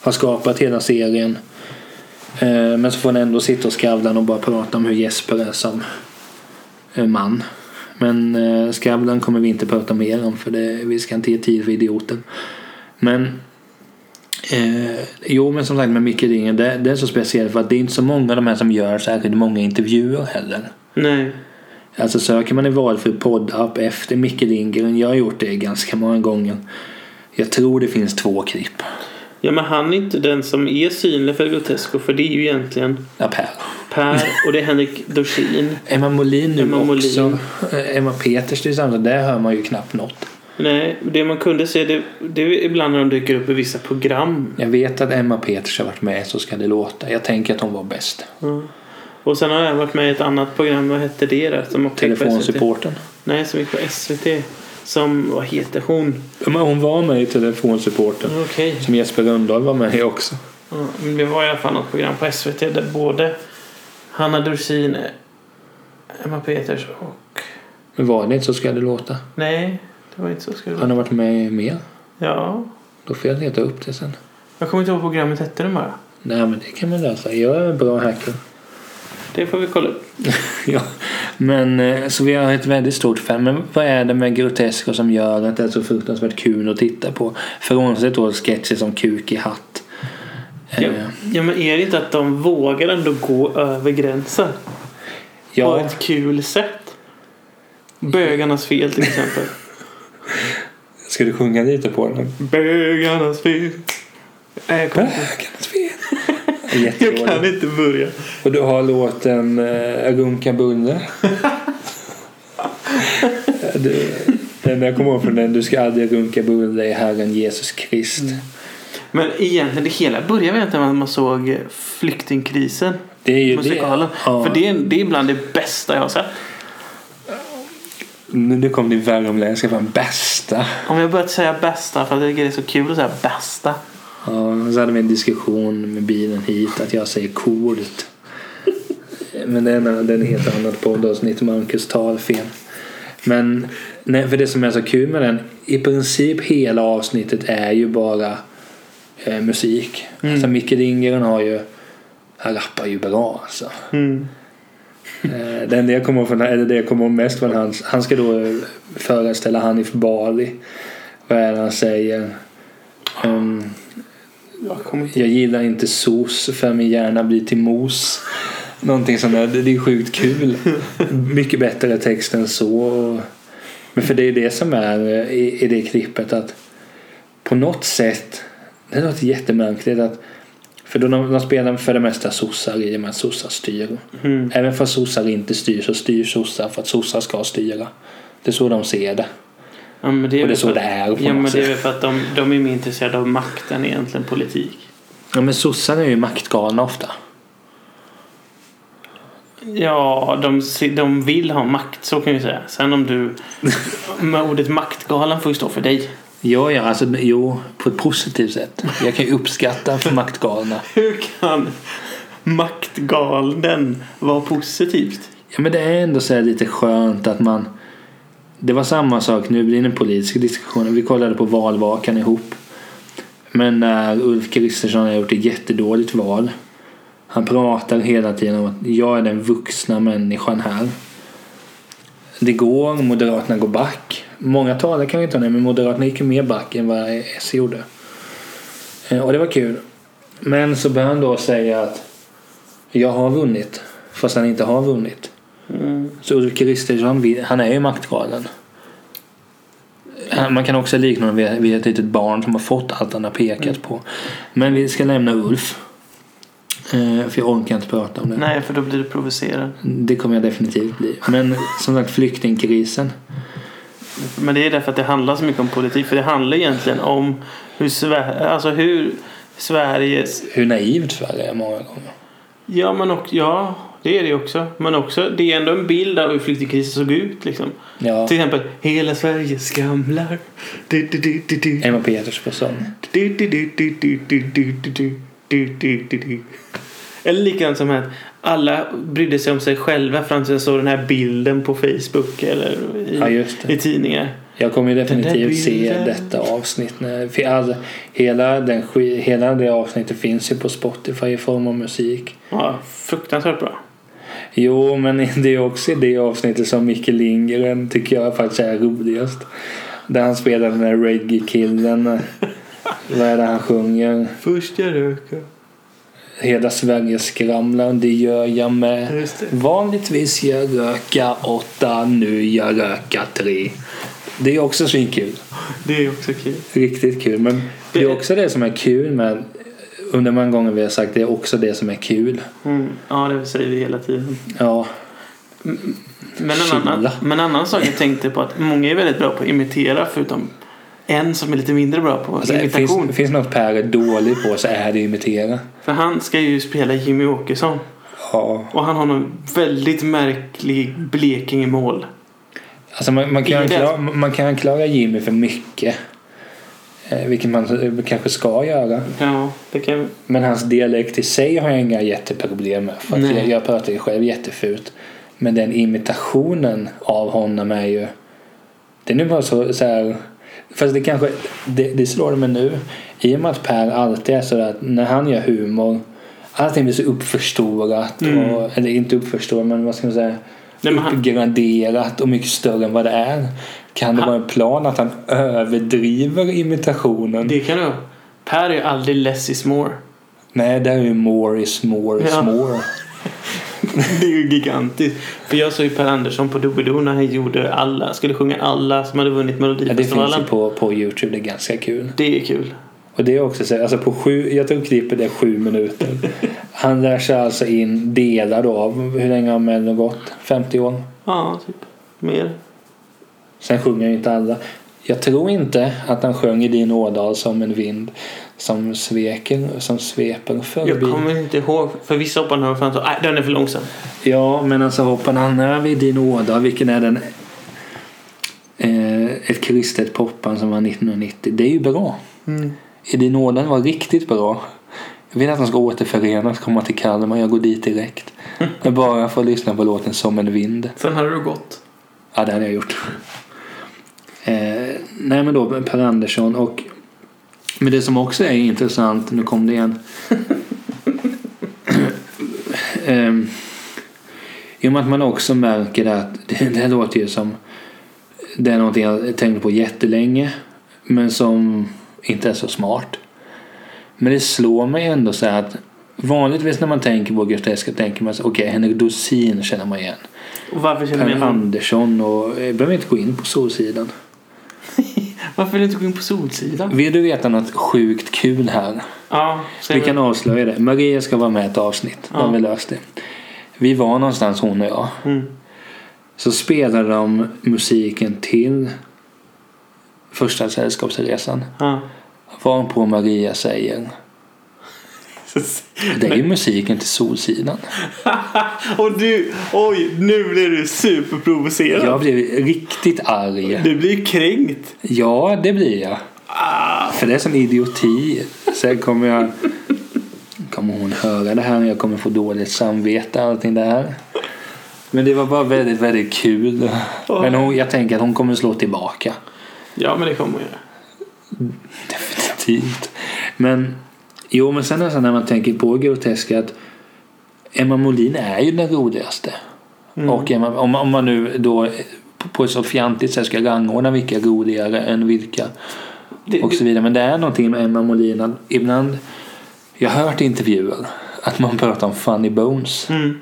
har skapat hela serien. Eh, Men så får han ändå sitta och Skavlan och bara prata om hur Jesper är som eh, man. Men eh, Skavlan kommer vi inte prata mer om för det, vi ska inte ge tid för idioter. Men eh, jo men som sagt med Micke Lindgren det, det är så speciellt för att det är inte så många av de här som gör särskilt många intervjuer heller. Nej. Alltså söker man i valfri poddapp efter Micke Lindgren, jag har gjort det ganska många gånger. Jag tror det finns två klipp. Ja men han är inte den som är synlig för Grotesco för det är ju egentligen Ja, Per. Per och det är Henrik Dorsin. Emma Molin nu Emma Molin. också. Eh, Emma Peters till exempel, där hör man ju knappt något. Nej, det man kunde se det, det är ibland när de dyker upp i vissa program. Jag vet att Emma Peters har varit med Så ska det låta. Jag tänker att hon var bäst. Ja. Och sen har jag varit med i ett annat program, vad hette det där? Telefonsupporten. Nej, som gick på SVT. Som, vad heter hon? Men hon var med i Telefonsupporten. Okej. Som Jesper Rönndahl var med i också. Det var i alla fall något program på SVT där både Hanna Dorsin, Emma Peters och... Men var det inte Så ska det låta? Nej, det var inte så. Ska det Han vara. har varit med mer. Ja. Då får jag leta upp det sen. Jag kommer inte ihåg programmet hette den bara. Nej men det kan man lösa. Jag är en bra hacker. Det får vi kolla upp. Ja, men eh, så vi har ett väldigt stort fan. Men vad är det med Grotesco som gör att det är så fruktansvärt kul att titta på? Frånsett då sketcher som Kuk i hatt. Eh, Ja, ja, men är det inte att de vågar ändå gå över gränsen? På ja, ett kul sätt. Bögarnas fel till exempel. ska du sjunga lite på den? Bögarnas fel. Inte- Bögarnas fel. Jag kan inte börja. Och du har låten äh, Runka Bulle. den jag kommer ihåg från den. Du ska aldrig runka bulle i Herren Jesus Krist. Men egentligen, det hela började egentligen med att man såg flyktingkrisen. Det är ju Musikalen. det. Ja. För det är, det är bland det bästa jag har sett. Nu kom din värmländska fram. Bästa. Om jag börjat säga bästa för att jag tycker det är så kul att säga bästa. Ja, så hade vi en diskussion med bilen hit att jag säger coolt. Men det är en, det är en helt annat poddavsnitt. Marcus tar fel. Men nej, för det som är så kul med den. I princip hela avsnittet är ju bara eh, musik. Mm. Alltså Micke Lindgren har ju han rappar ju bra alltså. Mm. Eh, Det enda jag kommer ihåg från, eller det jag kommer ihåg mest från hans, han ska då eh, föreställa Hanif Bali. Vad är det han säger? Ehm, Jag jag gillar inte sos för min hjärna blir till mos. Någonting sånt där. Det är sjukt kul. Mycket bättre text än så. Men för det är det som är eh, i, i det klippet att på något sätt, det låter jättemärkligt att för då de, de spelar för det mesta sossar i och med att sossar styr. Mm. Även fast sossar inte styr så styr sossar för att sossar ska styra. Det är så de ser det. Ja, men det är Och det är så för det att- är på Ja, men det är för att de, de är mer intresserade av makten egentligen politik. Ja men sossar är ju maktgalna ofta. Ja, de, de vill ha makt, så kan vi säga. Sen om du... med ordet maktgalen får ju stå för dig. Ja, ja, alltså jo, på ett positivt sätt. Jag kan ju uppskatta för maktgalna. Hur kan maktgalen vara positivt? Ja, men det är ändå så här lite skönt att man det var samma sak, nu blir det en politisk diskussion. Vi kollade på valvakan ihop. Men när Ulf Kristersson har gjort ett jättedåligt val. Han pratar hela tiden om att jag är den vuxna människan här. Det går, Moderaterna går back. Många talare kan vi inte ha men Moderaterna gick mer back än vad S gjorde. Eh, och det var kul. Men så började han då säga att jag har vunnit. Fast han inte har vunnit. Mm. Så Ulf Kristersson, han är ju maktgalen. Man kan också likna honom vid, ett litet barn som har fått allt han har pekat på. Men vi ska lämna Ulf. Eh, För jag orkar inte prata om det. Nej, för då blir du provocerad. Det kommer jag definitivt bli. Men som sagt flyktingkrisen. Men det är därför att det handlar så mycket om politik. För det handlar egentligen om hur, Sver- alltså hur Sveriges... Hur naivt Sverige är många gånger. Ja, men och, ja, det är det också. Men också, det är ändå en bild av hur flyktingkrisen såg ut. Liksom. Ja, Till exempel, hela Sverige skramlar. Du, du, du, du, du. Emma Peters på sång. Du, du, du, du, du, du, du, du, du, du, du, du, du. Eller likadant som att alla brydde sig om sig själva fram till jag såg den här bilden på Facebook eller i, Ja, i tidningar. Jag kommer ju definitivt se detta avsnitt. När, all, hela, den, hela det avsnittet finns ju på Spotify i form av musik. Ja, fruktansvärt bra. Jo, men det är också det avsnittet som Micke Lindgren tycker jag faktiskt är roligast. Där han spelar den där reggae-killen. Vad är det han sjunger? Först jag röker. Hela Sverige skramlar, det gör jag med. Vanligtvis jag röka åtta, nu jag röka tre. Det är också svinkul. Det är också kul. Riktigt kul. Men det är också det som är kul med under många gånger vi har sagt det är också det som är kul. Mm. Ja, det säger vi hela tiden. Ja, Men en, annan, men en annan sak jag tänkte på att många är väldigt bra på att imitera förutom en som är lite mindre bra på alltså, imitation. finns, finns något Per är dålig på så är det imitera. För han ska ju spela Jimmy Åkesson. Ja. Och han har någon väldigt märklig Blekinge-mål. Alltså man, man, kan anklaga, man kan anklaga Jimmy för mycket. Eh, vilket man eh, kanske ska göra. Ja, kan... Men hans dialekt i sig har jag inga jätteproblem med. För jag, jag pratar ju själv jättefult. Men den imitationen av honom är ju... Den är bara så, så här... Fast det kanske... Det, det slår mig nu. I och med att Per alltid är så att när han gör humor. Allting blir så uppförstorat. Mm. Och, eller inte uppförstorat men vad ska man säga. Nej, men Uppgraderat och mycket större än vad det är. Kan det Han- vara en plan att han överdriver imitationen? Det kan du ha. Per är ju aldrig less is more. Nej, där är ju more is more is Ja. more. Det är ju gigantiskt. För jag såg ju Per Andersson på Doobidoo när han gjorde alla, skulle sjunga alla som hade vunnit Ja, det finns Melodifestivalen. ju på, på Youtube, det är ganska kul. det är kul. Och det är också så, alltså på sju, jag tror klippet är sju minuter. Han lär sig alltså in delar då av, hur länge har Mello gått? 50 år? Ja, typ. Mer. Sen sjunger ju inte alla. Jag tror inte att han sjöng i din ådal som en vind som sveker, som sveper förbi. Jag kommer inte ihåg. För vissa hoppar han över fram nej den är för långsam. Ja, men alltså hoppar han över i din ådal, vilken är den eh, ett kristet popband som var 1990. Det är ju bra. Mm. I din ådal var riktigt bra. Jag vill att de ska återförenas, komma till Kalmar. Jag går dit direkt. Jag bara får lyssna på låten Som en vind. Sen hade du gått. Ja, det hade jag gjort. Eh, nej, men då Per Andersson och men det som också är intressant, nu kom det igen. Ehm, I och med att man också märker att det, det här låter ju som det är någonting jag tänkt på jättelänge men som inte är så smart. Men det slår mig ändå så att vanligtvis när man tänker på Groteska tänker man så okej Henrik Dorsin känner man igen. Och varför känner Per honom? Andersson och jag behöver inte gå in på Solsidan. Varför vill du inte gå in på Solsidan? Vill du veta något sjukt kul här? Ja, Vi kan avslöja det. Maria ska vara med i ett avsnitt. Ja. vi löst det. Vi var någonstans hon och jag. Mm. Så spelade de musiken till första sällskapsresan. Ja. Varpå Maria säger Det är ju musiken till Solsidan. och du, oj, nu blir du superprovocerad. Jag blev riktigt arg. Du blir kränkt. Ja, det blir jag. Ah, För det är sån idioti. Sen kommer jag... Kommer hon höra det här? Jag kommer få dåligt samvete och allting där. Men det var bara väldigt, väldigt kul. Men hon, jag tänker att hon kommer slå tillbaka. Ja, men det kommer göra. Definitivt. Men jo, men sen är det så när man tänker på groteska att Emma Molin är ju den roligaste. Mm. Och Emma, om, om man nu då på ett så fjantigt sätt ska rangordna vilka är roligare än vilka Det, och så vidare. Men det är någonting med Emma Molin ibland, jag har hört i intervjuer att man pratar om funny bones. mm.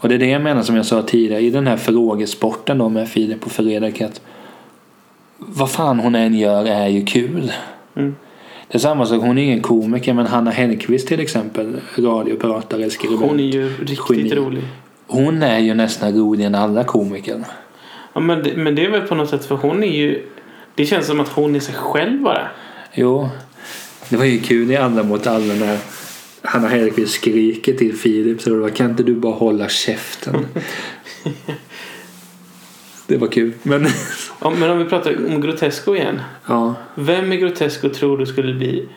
Och det är det jag menar som jag sa tidigare i den här frågesporten då med Filip och Fredrik att vad fan hon än gör är ju kul. Mm. Det är samma sak, hon är ingen komiker men Hanna Hellquist till exempel, radiopratare, skribent. Hon är ju riktigt Geni. rolig. Hon är ju nästan roligare än alla komiker. Ja, men, det, men det är väl på något sätt för hon är ju... Det känns som att hon är sig själv bara. Jo, det var ju kul i Alla mot alla när Hanna Hellquist skriker till Filip så det var kan inte du bara hålla käften? det var kul. Men Ja, men om vi pratar om Grotesco igen. ja, Vem i Grotesco tror du skulle bli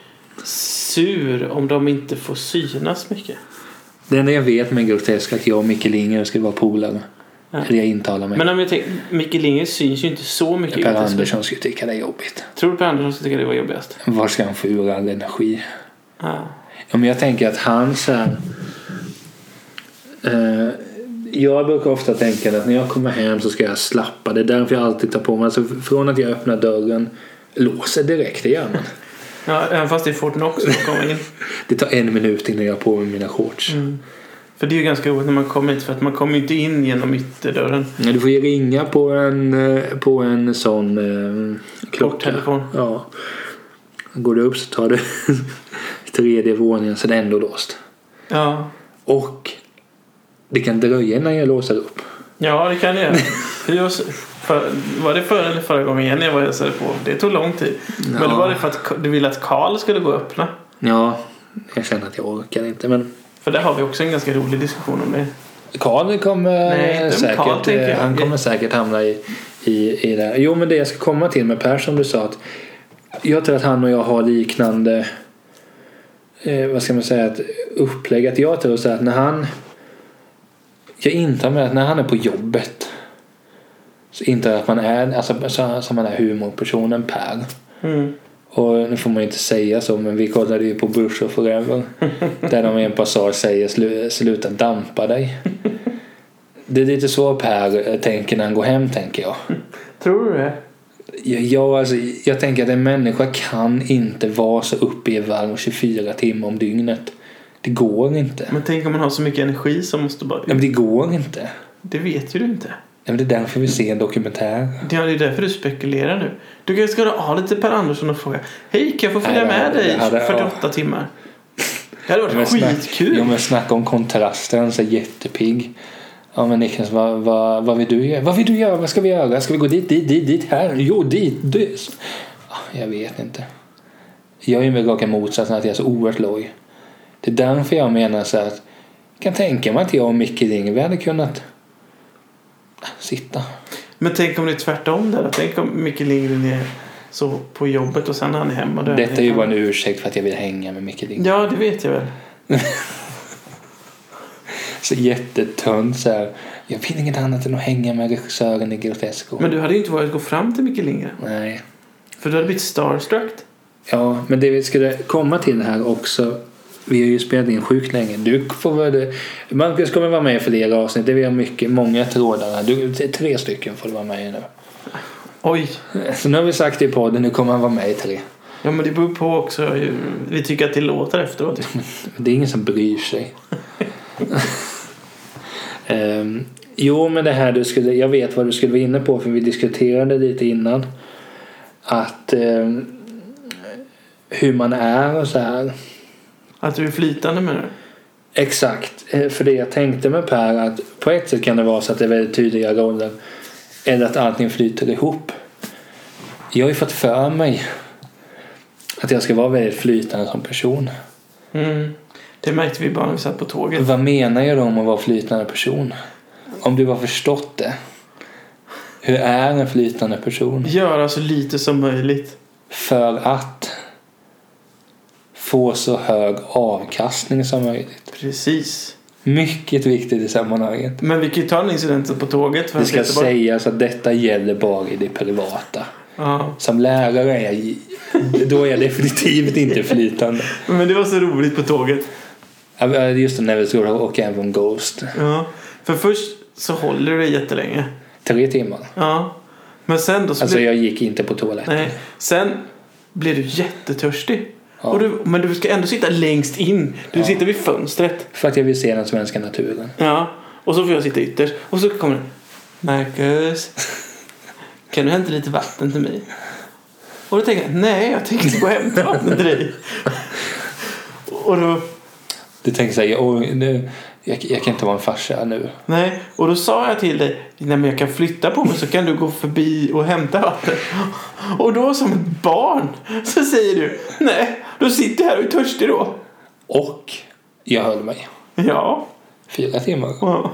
sur om de inte får synas mycket? det enda jag vet med Grotesk är att jag och Micke Linger ska vara polare. Ja. Eller jag intalar mig. Men om jag tänker, Micke Linger syns ju inte så mycket i per Grotesco. Andersson skulle tycka det är jobbigt. Tror du Per Andersson skulle tycka det var jobbigast? Var ska han få ur all energi? Ja. Ja, men jag tänker att han så här, eh, Jag brukar ofta tänka att när jag kommer hem så ska jag slappa. Det är därför jag alltid tar på mig. Alltså från att jag öppnar dörren, låser direkt, det gör man. ja, även fast det är Fortnox som kommer in. Det tar en minut innan jag har på mig mina shorts. Mm. För det är ju ganska roligt när man kommer hit för att man kommer ju inte in genom ytterdörren. Ja, Du får ju ringa på en, eh, på en sån eh, klocka. Korttelefon. Ja. Går du upp så tar du tredje våningen så det är ändå låst. Ja. Och det kan dröja innan jag låser upp. Ja, det kan det göra. För var det förra eller förra gången jag var hälsade på? Det tog lång tid. Men Ja. det var det för att du ville att Karl skulle gå och öppna. Ja, jag känner att jag orkar inte. Men För där har vi också en ganska rolig diskussion om det. Karl kommer Nej, säkert, jag. eh, han kommer säkert hamna i, i, i det. Jo, men det jag ska komma till med Per som du sa att jag tror att han och jag har liknande eh, vad ska man säga, ett upplägg. Att jag tror så att när han jag intar med att när han är på jobbet så intar jag att man är, alltså, så, som man är humorpersonen Per. Mm. Och nu får man ju inte säga så men vi kollade ju på Bush och Forever. där de i en passage säger "Slu- sluta dampa dig. Det är lite så Per tänker när han går hem tänker jag. Tror du det? Jag, jag, alltså, jag tänker att en människa kan inte vara så uppe i varv 24 timmar om dygnet. Det går inte. Men tänk om man har så mycket energi som måste bara... Ja, men det går inte. Det vet ju du inte. Ja, men det är därför vi ser en dokumentär. Ja, det är därför du spekulerar nu. Du kanske ska ha lite Per Andersson och fråga. Hej, kan jag få följa Nej, med dig hade- 48 timmar? Det hade Ja, men varit snack- skitkul. Ja, men snacka om kontraster. Han är jättepigg. Ja men Niklas, vad, vad, vad vill du göra? Vad vill du göra? Vad ska vi göra? Ska vi gå dit, dit, dit, dit, här? Jo, dit, dit. Ja, Jag vet inte. Jag är ju med raka motsatsen att jag är så oerhört loj. Det är därför jag menar så att jag kan tänka mig att jag och Micke Ring, vi hade kunnat sitta. Men tänk om det är tvärtom där. Tänk om Micke Lindgren är så på jobbet och sen är han hemma. då Detta är ju bara en ursäkt för att jag vill hänga med Micke Ring. Ja, det vet jag väl. Så jättetunt så här. Jag vill inget annat än att hänga med regissören i Grotesco. Men du hade ju inte vågat gå fram till Micke Lindgren. Nej. För du hade blivit starstruck. Ja, men det vi skulle komma till här också. Vi har ju spelat in sjukt länge. Du får väl... Marcus kommer vara med i flera avsnitt. Det har mycket, många trådar. Du, tre stycken får du vara med i nu. Oj. Så nu har vi sagt det i podden. Nu kommer han vara med i tre. Ja, men det beror på också. hur Vi tycker att det låter efteråt. Det är ingen som bryr sig. Ehm, jo, men det här du skulle... Jag vet vad du skulle vara inne på för vi diskuterade lite innan. Att... ehm, hur man är och så här. Att du är flytande med det. Exakt. Eh, För det jag tänkte med Per att på ett sätt kan det vara så att det är väldigt tydliga roller. Eller att allting flyter ihop. Jag har ju fått för mig att jag ska vara väldigt flytande som person. Mm. Det märkte vi bara när vi satt på tåget. Vad menar jag då om att vara flytande person? Om du har förstått det. Hur är en flytande person? Göra så lite som möjligt. För att få så hög avkastning som möjligt. Precis. Mycket viktigt i sammanhanget. Men vi kan ju ta den incidenten på tåget. För Det ska sägas att detta gäller bara i det privata. Ja. Som lärare är jag, då är jag definitivt inte flytande. Men det var så roligt på tåget. Just det, när vi skulle åka hem från Ghost. Ja. För först så håller du dig jättelänge. Tre timmar. Ja. Men sen då så Alltså blir... jag gick inte på toaletten. Nej. Sen blir du jättetörstig. Ja. Du, men du ska ändå sitta längst in. Du Ja. sitter vid fönstret. För att jag vill se den svenska naturen. Ja. Och så får jag sitta ytterst. Och så kommer det. Marcus. Kan du hämta lite vatten till mig? Och då tänker jag. Nej, jag tänkte gå och hämta vatten till dig. Och då. Du tänker såhär, oj, nu, jag, jag kan inte vara en farsa nu. Nej, och då sa jag till dig, nej men jag kan flytta på mig så kan du gå förbi och hämta vatten. Och då som ett barn så säger du, nej, då sitter jag här och är törstig då. Och jag höll mig. Ja. Fyra timmar. ja.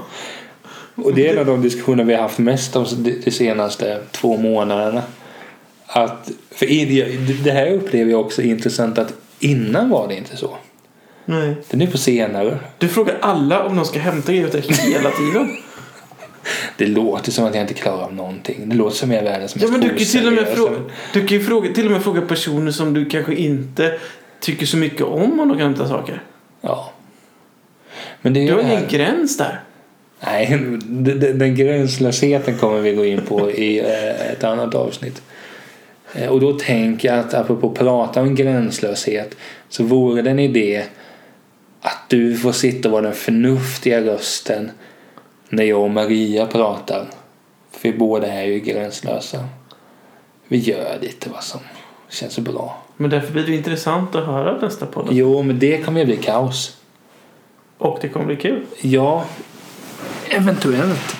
Och det är en av de diskussioner vi har haft mest de, de senaste två månaderna. Att, för det här upplever jag också intressant att innan var det inte så. Nej. Det är på senare. Du frågar alla om de ska hämta grejer åt dig hela tiden. Det låter som att jag inte klarar av någonting. Det låter som jag är världens Ja mest men du kan till och med fråga, du kan ju fråga, till och med fråga personer som du kanske inte tycker så mycket om om de kan hämta saker. Ja. Men det är Du har ingen gräns där. Nej, den, den- den gränslösheten kommer vi gå in på i eh, ett annat avsnitt. Eh, Och då tänker jag att apropå prata om gränslöshet så vore det en idé att du får sitta och vara den förnuftiga rösten när jag och Maria pratar. För vi båda är ju gränslösa. Vi gör lite vad som känns bra. Men därför blir det intressant att höra nästa podd. Jo, men det kommer ju bli kaos. Och det kommer bli kul. Ja, eventuellt.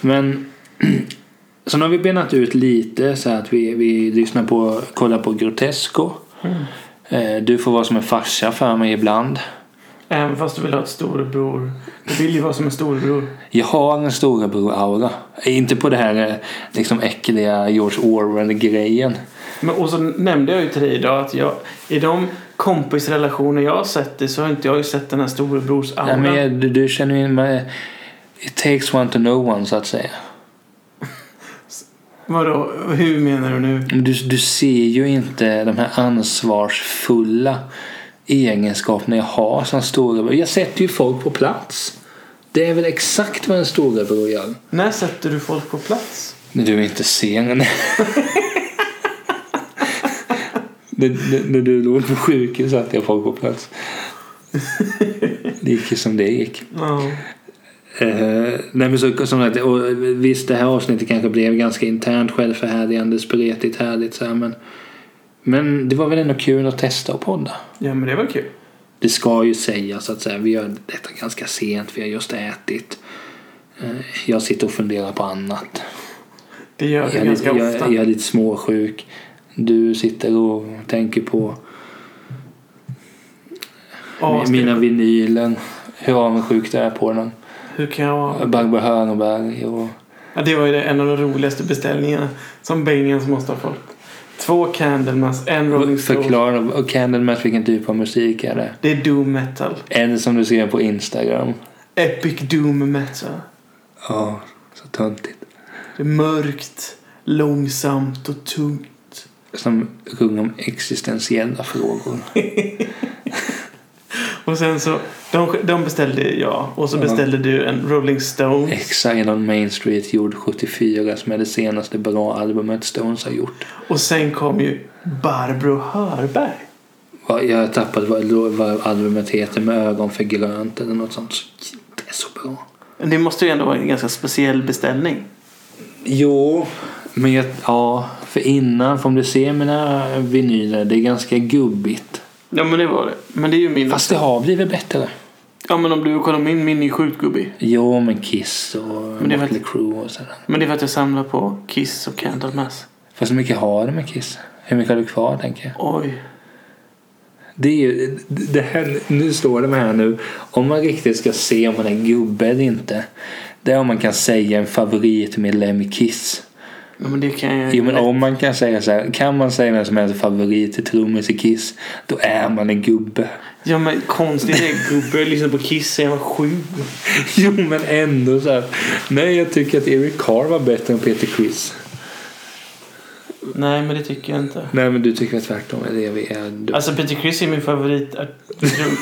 Men så nu har vi benat ut lite så att vi, vi lyssnar på, kollar på Grotesco. Eh, Du får vara som en farsa för mig ibland. Även fast du vill ha ett storebror. Du vill ju vara som en storebror. Jag har en storebror-aura. Inte på det här eh, liksom äckliga George Orwell-grejen. Men, och så nämnde jag ju till dig idag att jag, i de kompisrelationer jag har sett det så har inte jag ju sett den här storebrors Nej, men du, du känner ju med, It takes one to know one så att säga. Vadå, hur menar du nu? Du, du ser ju inte de här ansvarsfulla egenskaperna jag har som storebror. Jag sätter ju folk på plats. Det är väl exakt vad en storebror gör. När sätter du folk på plats? När du inte ser en. när, du låg på sjukhus satte jag folk på plats. Det gick ju som det gick. Ja. Eh, nej men så, som sagt, och visst det här avsnittet kanske blev ganska internt självförhärligande, spretigt, härligt så här, men men det var väl ändå kul att testa och podda. ja, men det var kul. Det ska ju sägas att så här, vi gör detta ganska sent, vi har just ätit. Eh, Jag sitter och funderar på annat. Det gör Jag du ganska lite, jag, ofta. jag är lite småsjuk. Du sitter och tänker på ska- mina vinyler. Hur avundsjuk du är på dem. Hur kan jag? Barbro Hörnberg och Ja, det var ju det- en av de roligaste beställningarna som Bengans måste ha fått. Två Candlemass, en Rolling Stones. Förklara, och Candlemass vilken typ av musik är det? Det är doom metal. En som du ser på Instagram. Epic doom metal. Ja, så töntigt. Det är mörkt, långsamt och tungt. Som sjunger om existentiella frågor. Och sen så, de, de beställde jag och så Ja. beställde du en Rolling Stones. Exile on Main Street gjord 74 som är det senaste bra albumet Stones har gjort. Och sen kom ju Barbro Hörberg. Jag har tappat vad, vad albumet heter med ögon för grönt eller något sånt. Det är så bra. Det måste ju ändå vara en ganska speciell beställning. Jo, men jag, ja, för innan, för om du ser mina vinyler, det är ganska gubbigt. Ja men det var det. Men det är ju min. Fast det har blivit bättre. Ja men om du kollar min, min är ju sjukt gubbig. Jo, men Kiss och Men det är Mötley Crüe och sådär. Men det är för att jag samlar på Kiss och Candlemass. Fast hur mycket har du med Kiss? Hur mycket har du kvar, tänker jag? Oj. Det är ju, det här, nu står det med här nu. Om man riktigt ska se om man är gubbe eller inte. Det är om man kan säga en favoritmedlem i Kiss. Ja, men det kan jag Jo men om man kan säga så här, kan man säga vem som är favorit till trummis i Kiss, då är man en gubbe. Ja men konstigt är gubbe lyssnar på Kiss sen jag var sju. Jo men ändå så här. Nej jag tycker att Eric Carr var bättre än Peter Criss. Nej men det tycker jag inte. Nej men du tycker tvärtom. Det är vi är. Alltså Peter Criss är min favorit,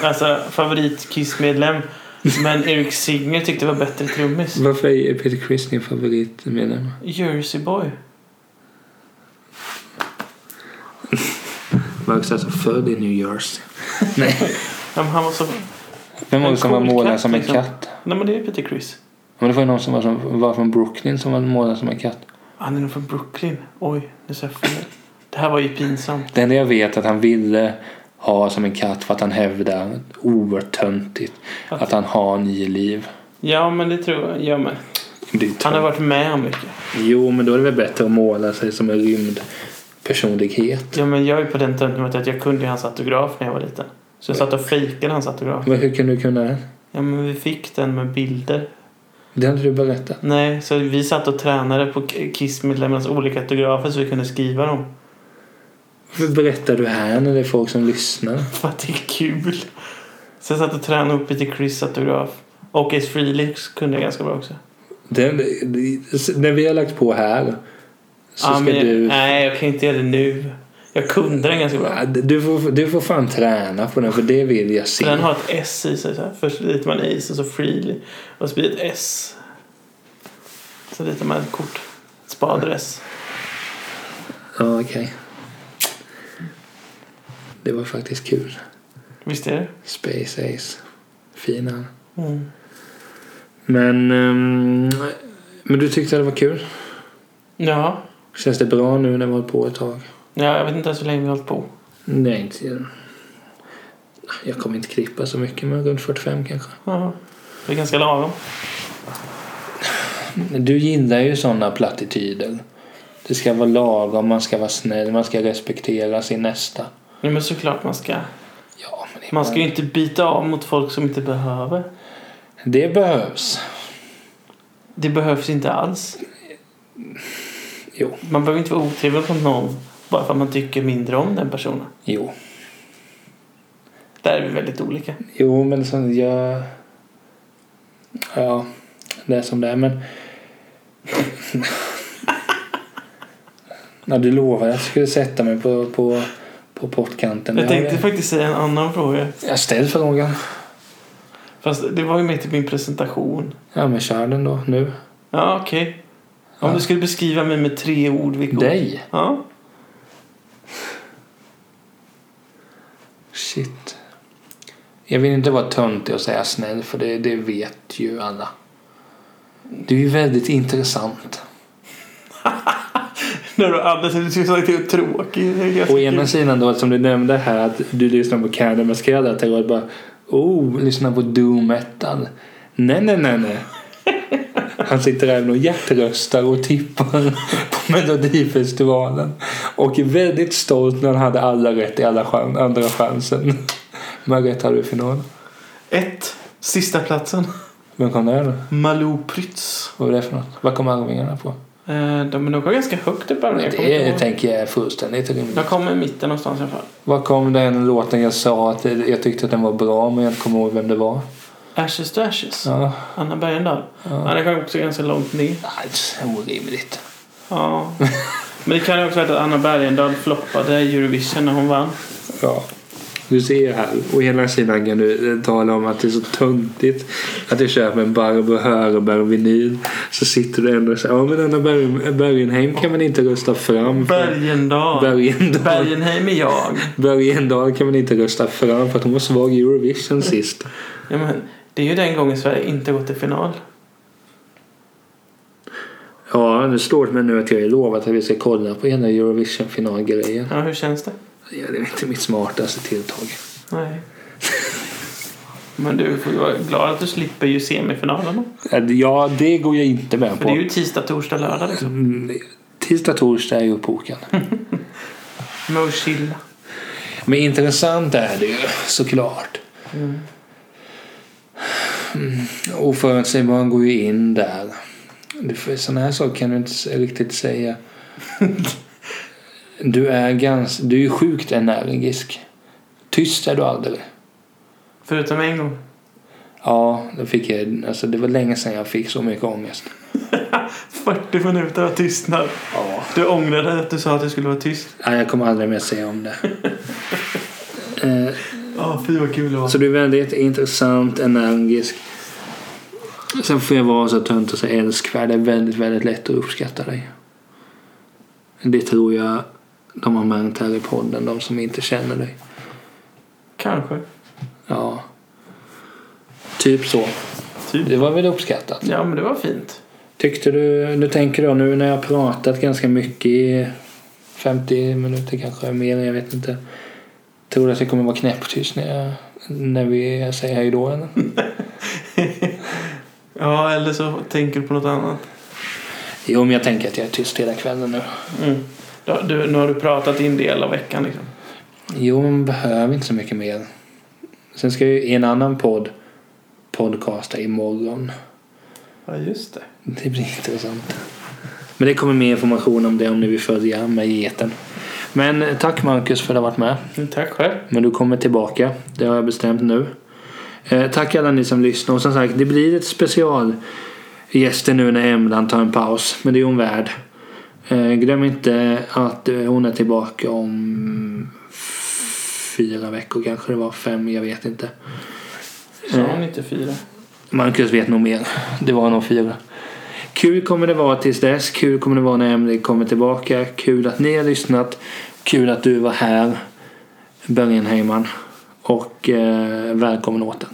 alltså, favorit Kiss-medlem. Men Eric Singer tyckte det var bättre trummis. Varför är Peter Criss din favoritmedlem? Jersey Boy. Var också alltså född i New Jersey. Nej. Men han var så... Vem var det som var målad som en liksom. katt? Nej men det är Peter Criss. Men det var ju någon som var, som var från Brooklyn som var målad som en katt. Han är nog från Brooklyn. Oj, nu sa jag fel. Det här var ju pinsamt. Det enda jag vet är att han ville ha som en katt för att han hävdar oerhört töntigt att han har nio liv. Ja men det tror jag. Ja, men. Det är Han har varit med om mycket. Jo, men då är det väl bättre att måla sig som en rymd personlighet. Ja men jag är på den tiden att jag kunde hans autograf när jag var liten. Så jag satt och fejkade hans autograf. Men hur kan du kunna det? Ja men vi fick den med bilder. Det hade du berättat. Nej, så vi satt och tränade på Kiss-medlemmarnas olika autografer så vi kunde skriva dem. Varför berättar du här när det är folk som lyssnar? För att det är kul. Så jag satt och tränade upp lite Chris autograf. Och Ace Frehley kunde jag ganska bra också. Det, när vi har lagt på här så Ja, ska men du... Nej, jag kan inte göra det nu. Jag kunde den ganska bra. Du får, du får fan träna på den för det vill jag se. den har ett S i sig. Så här. Först ritar man Ace och så Frehley. Och så blir det ett S. Så ritar man ett kort. Ett spadress. Ja, okej. Det var faktiskt kul. Visst är det? Space Ace. Fin han. Mm. Men, ehm, men du tyckte det var kul? Ja. Känns det bra nu när vi har hållit på ett tag? ja. Jag vet inte ens hur länge vi har hållit på. Nej, inte... Jag kommer inte klippa så mycket, men runt 45 kanske. Ja. Det är ganska lagom. Du gillar ju sådana plattityder. Det ska vara lagom, man ska vara snäll, man ska respektera sin nästa. Ja, men såklart man ska. Ja, men Man ska ju inte byta av mot folk som inte behöver. det behövs. Det behövs inte alls. Jo, Man behöver inte vara otrevlig mot någon bara för att man tycker mindre om den personen. jo. Där är vi väldigt olika. Jo, men så jag... Ja, det är som det är, men... Ja, du lovade att jag skulle sätta mig på, på, på pottkanten. Jag tänkte faktiskt säga en annan fråga. Jag ställ frågan. Fast det var ju med till min presentation. Ja, men kör den då nu. Ja, okej. Om Ja. du skulle beskriva mig med tre ord, vilka ord? Dig? Ja. Shit. Jag vill inte vara töntig och säga snäll för det, det vet ju alla. Du är ju väldigt intressant. När du andas du sagt att jag. Det är ganska Å ena sidan då som du nämnde här att du lyssnar på Canada Mascada och bara oh, lyssnar på doom metal. Nej, nej, nej, nej. Han sitter även och hjärtröstar och tippar på Melodifestivalen. Och är väldigt stolt när han hade alla rätt i alla chan- andra chansen. Men rätt hade du i finalen. Ett. Sista platsen. Vem kom där då? Malou Prytz. Vad var det för något? Vad kom Arvingarna på? Eh, de är nog ganska högt upp. Jag Det ihåg. tänker jag är fullständigt rimligt. De kommer i mitten någonstans i alla fall. Vad kom den låten jag sa att jag tyckte att den var bra men jag inte kommer ihåg vem det var? Ashes to Ashes. Ja, Anna Bergendahl. Ja. ja. det kan också ganska långt ner. Nej, orimligt. Ja. Men det kan ju också vara att Anna Bergendahl floppade Eurovision när hon vann. Ja. Du ser här, å ena sidan kan du eh, tala om att det är så töntigt att du köper en Barbro Hörberg-vinyl. Så sitter du ändå och säger ja men Anna Berg- Bergenheim kan man inte rösta fram. för- Bergendahl. Bergendahl. Bergenheim är jag. Bergendahl kan man inte rösta fram för att hon var svag i Eurovision sist. Ja, men det är ju den gången Sverige inte gått till final. Ja, det slår mig nu att jag är lovat att vi ska kolla på hela Eurovision-finalgrejen. Ja, hur känns det? Ja, det är inte mitt smartaste tilltag. Nej. Men du får ju vara glad att du slipper ju semifinalerna. Ja, det går jag inte med För det är på. ju tisdag, torsdag, lördag liksom. Mm, Tisdag, torsdag är ju uppbokad. Med att chilla. Men intressant är det ju såklart. Mm. Oförutsägbaren går ju in där. Såna här saker kan du inte riktigt säga. Du är ganska... Du är ju sjukt energisk. Tyst är du aldrig. Förutom en gång. Ja, det fick jag... Alltså det var länge sedan jag fick så mycket ångest. 40 minuter av tystnad. Ja. Du ångrade att du sa att du skulle vara tyst. Nej, jag kommer aldrig mer säga om det. Eh, Ja, fy vad kul det var. Så du är väldigt intressant, energisk. Sen får jag vara så tönt och säga älskvärd. Det är väldigt, väldigt lätt att uppskatta dig. Det tror jag de har märkt här i podden, de som inte känner dig. Kanske. Ja. Typ så. Typ. Det var väl uppskattat. Ja, men det var fint. Tyckte du, nu tänker jag nu när jag pratat ganska mycket i 50 minuter kanske mer, jag vet inte. Tror du att jag kommer vara knäpptyst när, jag, när vi säger hej då eller? Ja, eller så tänker du på något annat. Jo, men jag tänker att jag är tyst hela kvällen nu. Mm. Du, nu har du pratat din del av veckan liksom. Jo, men behöver inte så mycket mer. Sen ska jag ju i en annan podd podcasta imorgon. Ja, just det. Det blir intressant. Men det kommer mer information om det om ni vill följa med i etern. Men eh, tack Marcus för att du har varit med. Mm, Tack själv. Men du kommer tillbaka. Det har jag bestämt nu. Eh, tack alla ni som lyssnar. Och som sagt, det blir ett special gäster nu när Emlan tar en paus. Men det är hon värd. Eh, glöm inte att eh, hon är tillbaka om fyra veckor kanske det var. Fem, jag vet inte. Sa hon inte fyra? Marcus vet nog mer. Det var nog fyra. Kul kommer det vara tills dess. Kul kommer det vara när Emily kommer tillbaka. Kul att ni har lyssnat. Kul att du var här. Bergenheiman. Och eh, välkommen åter.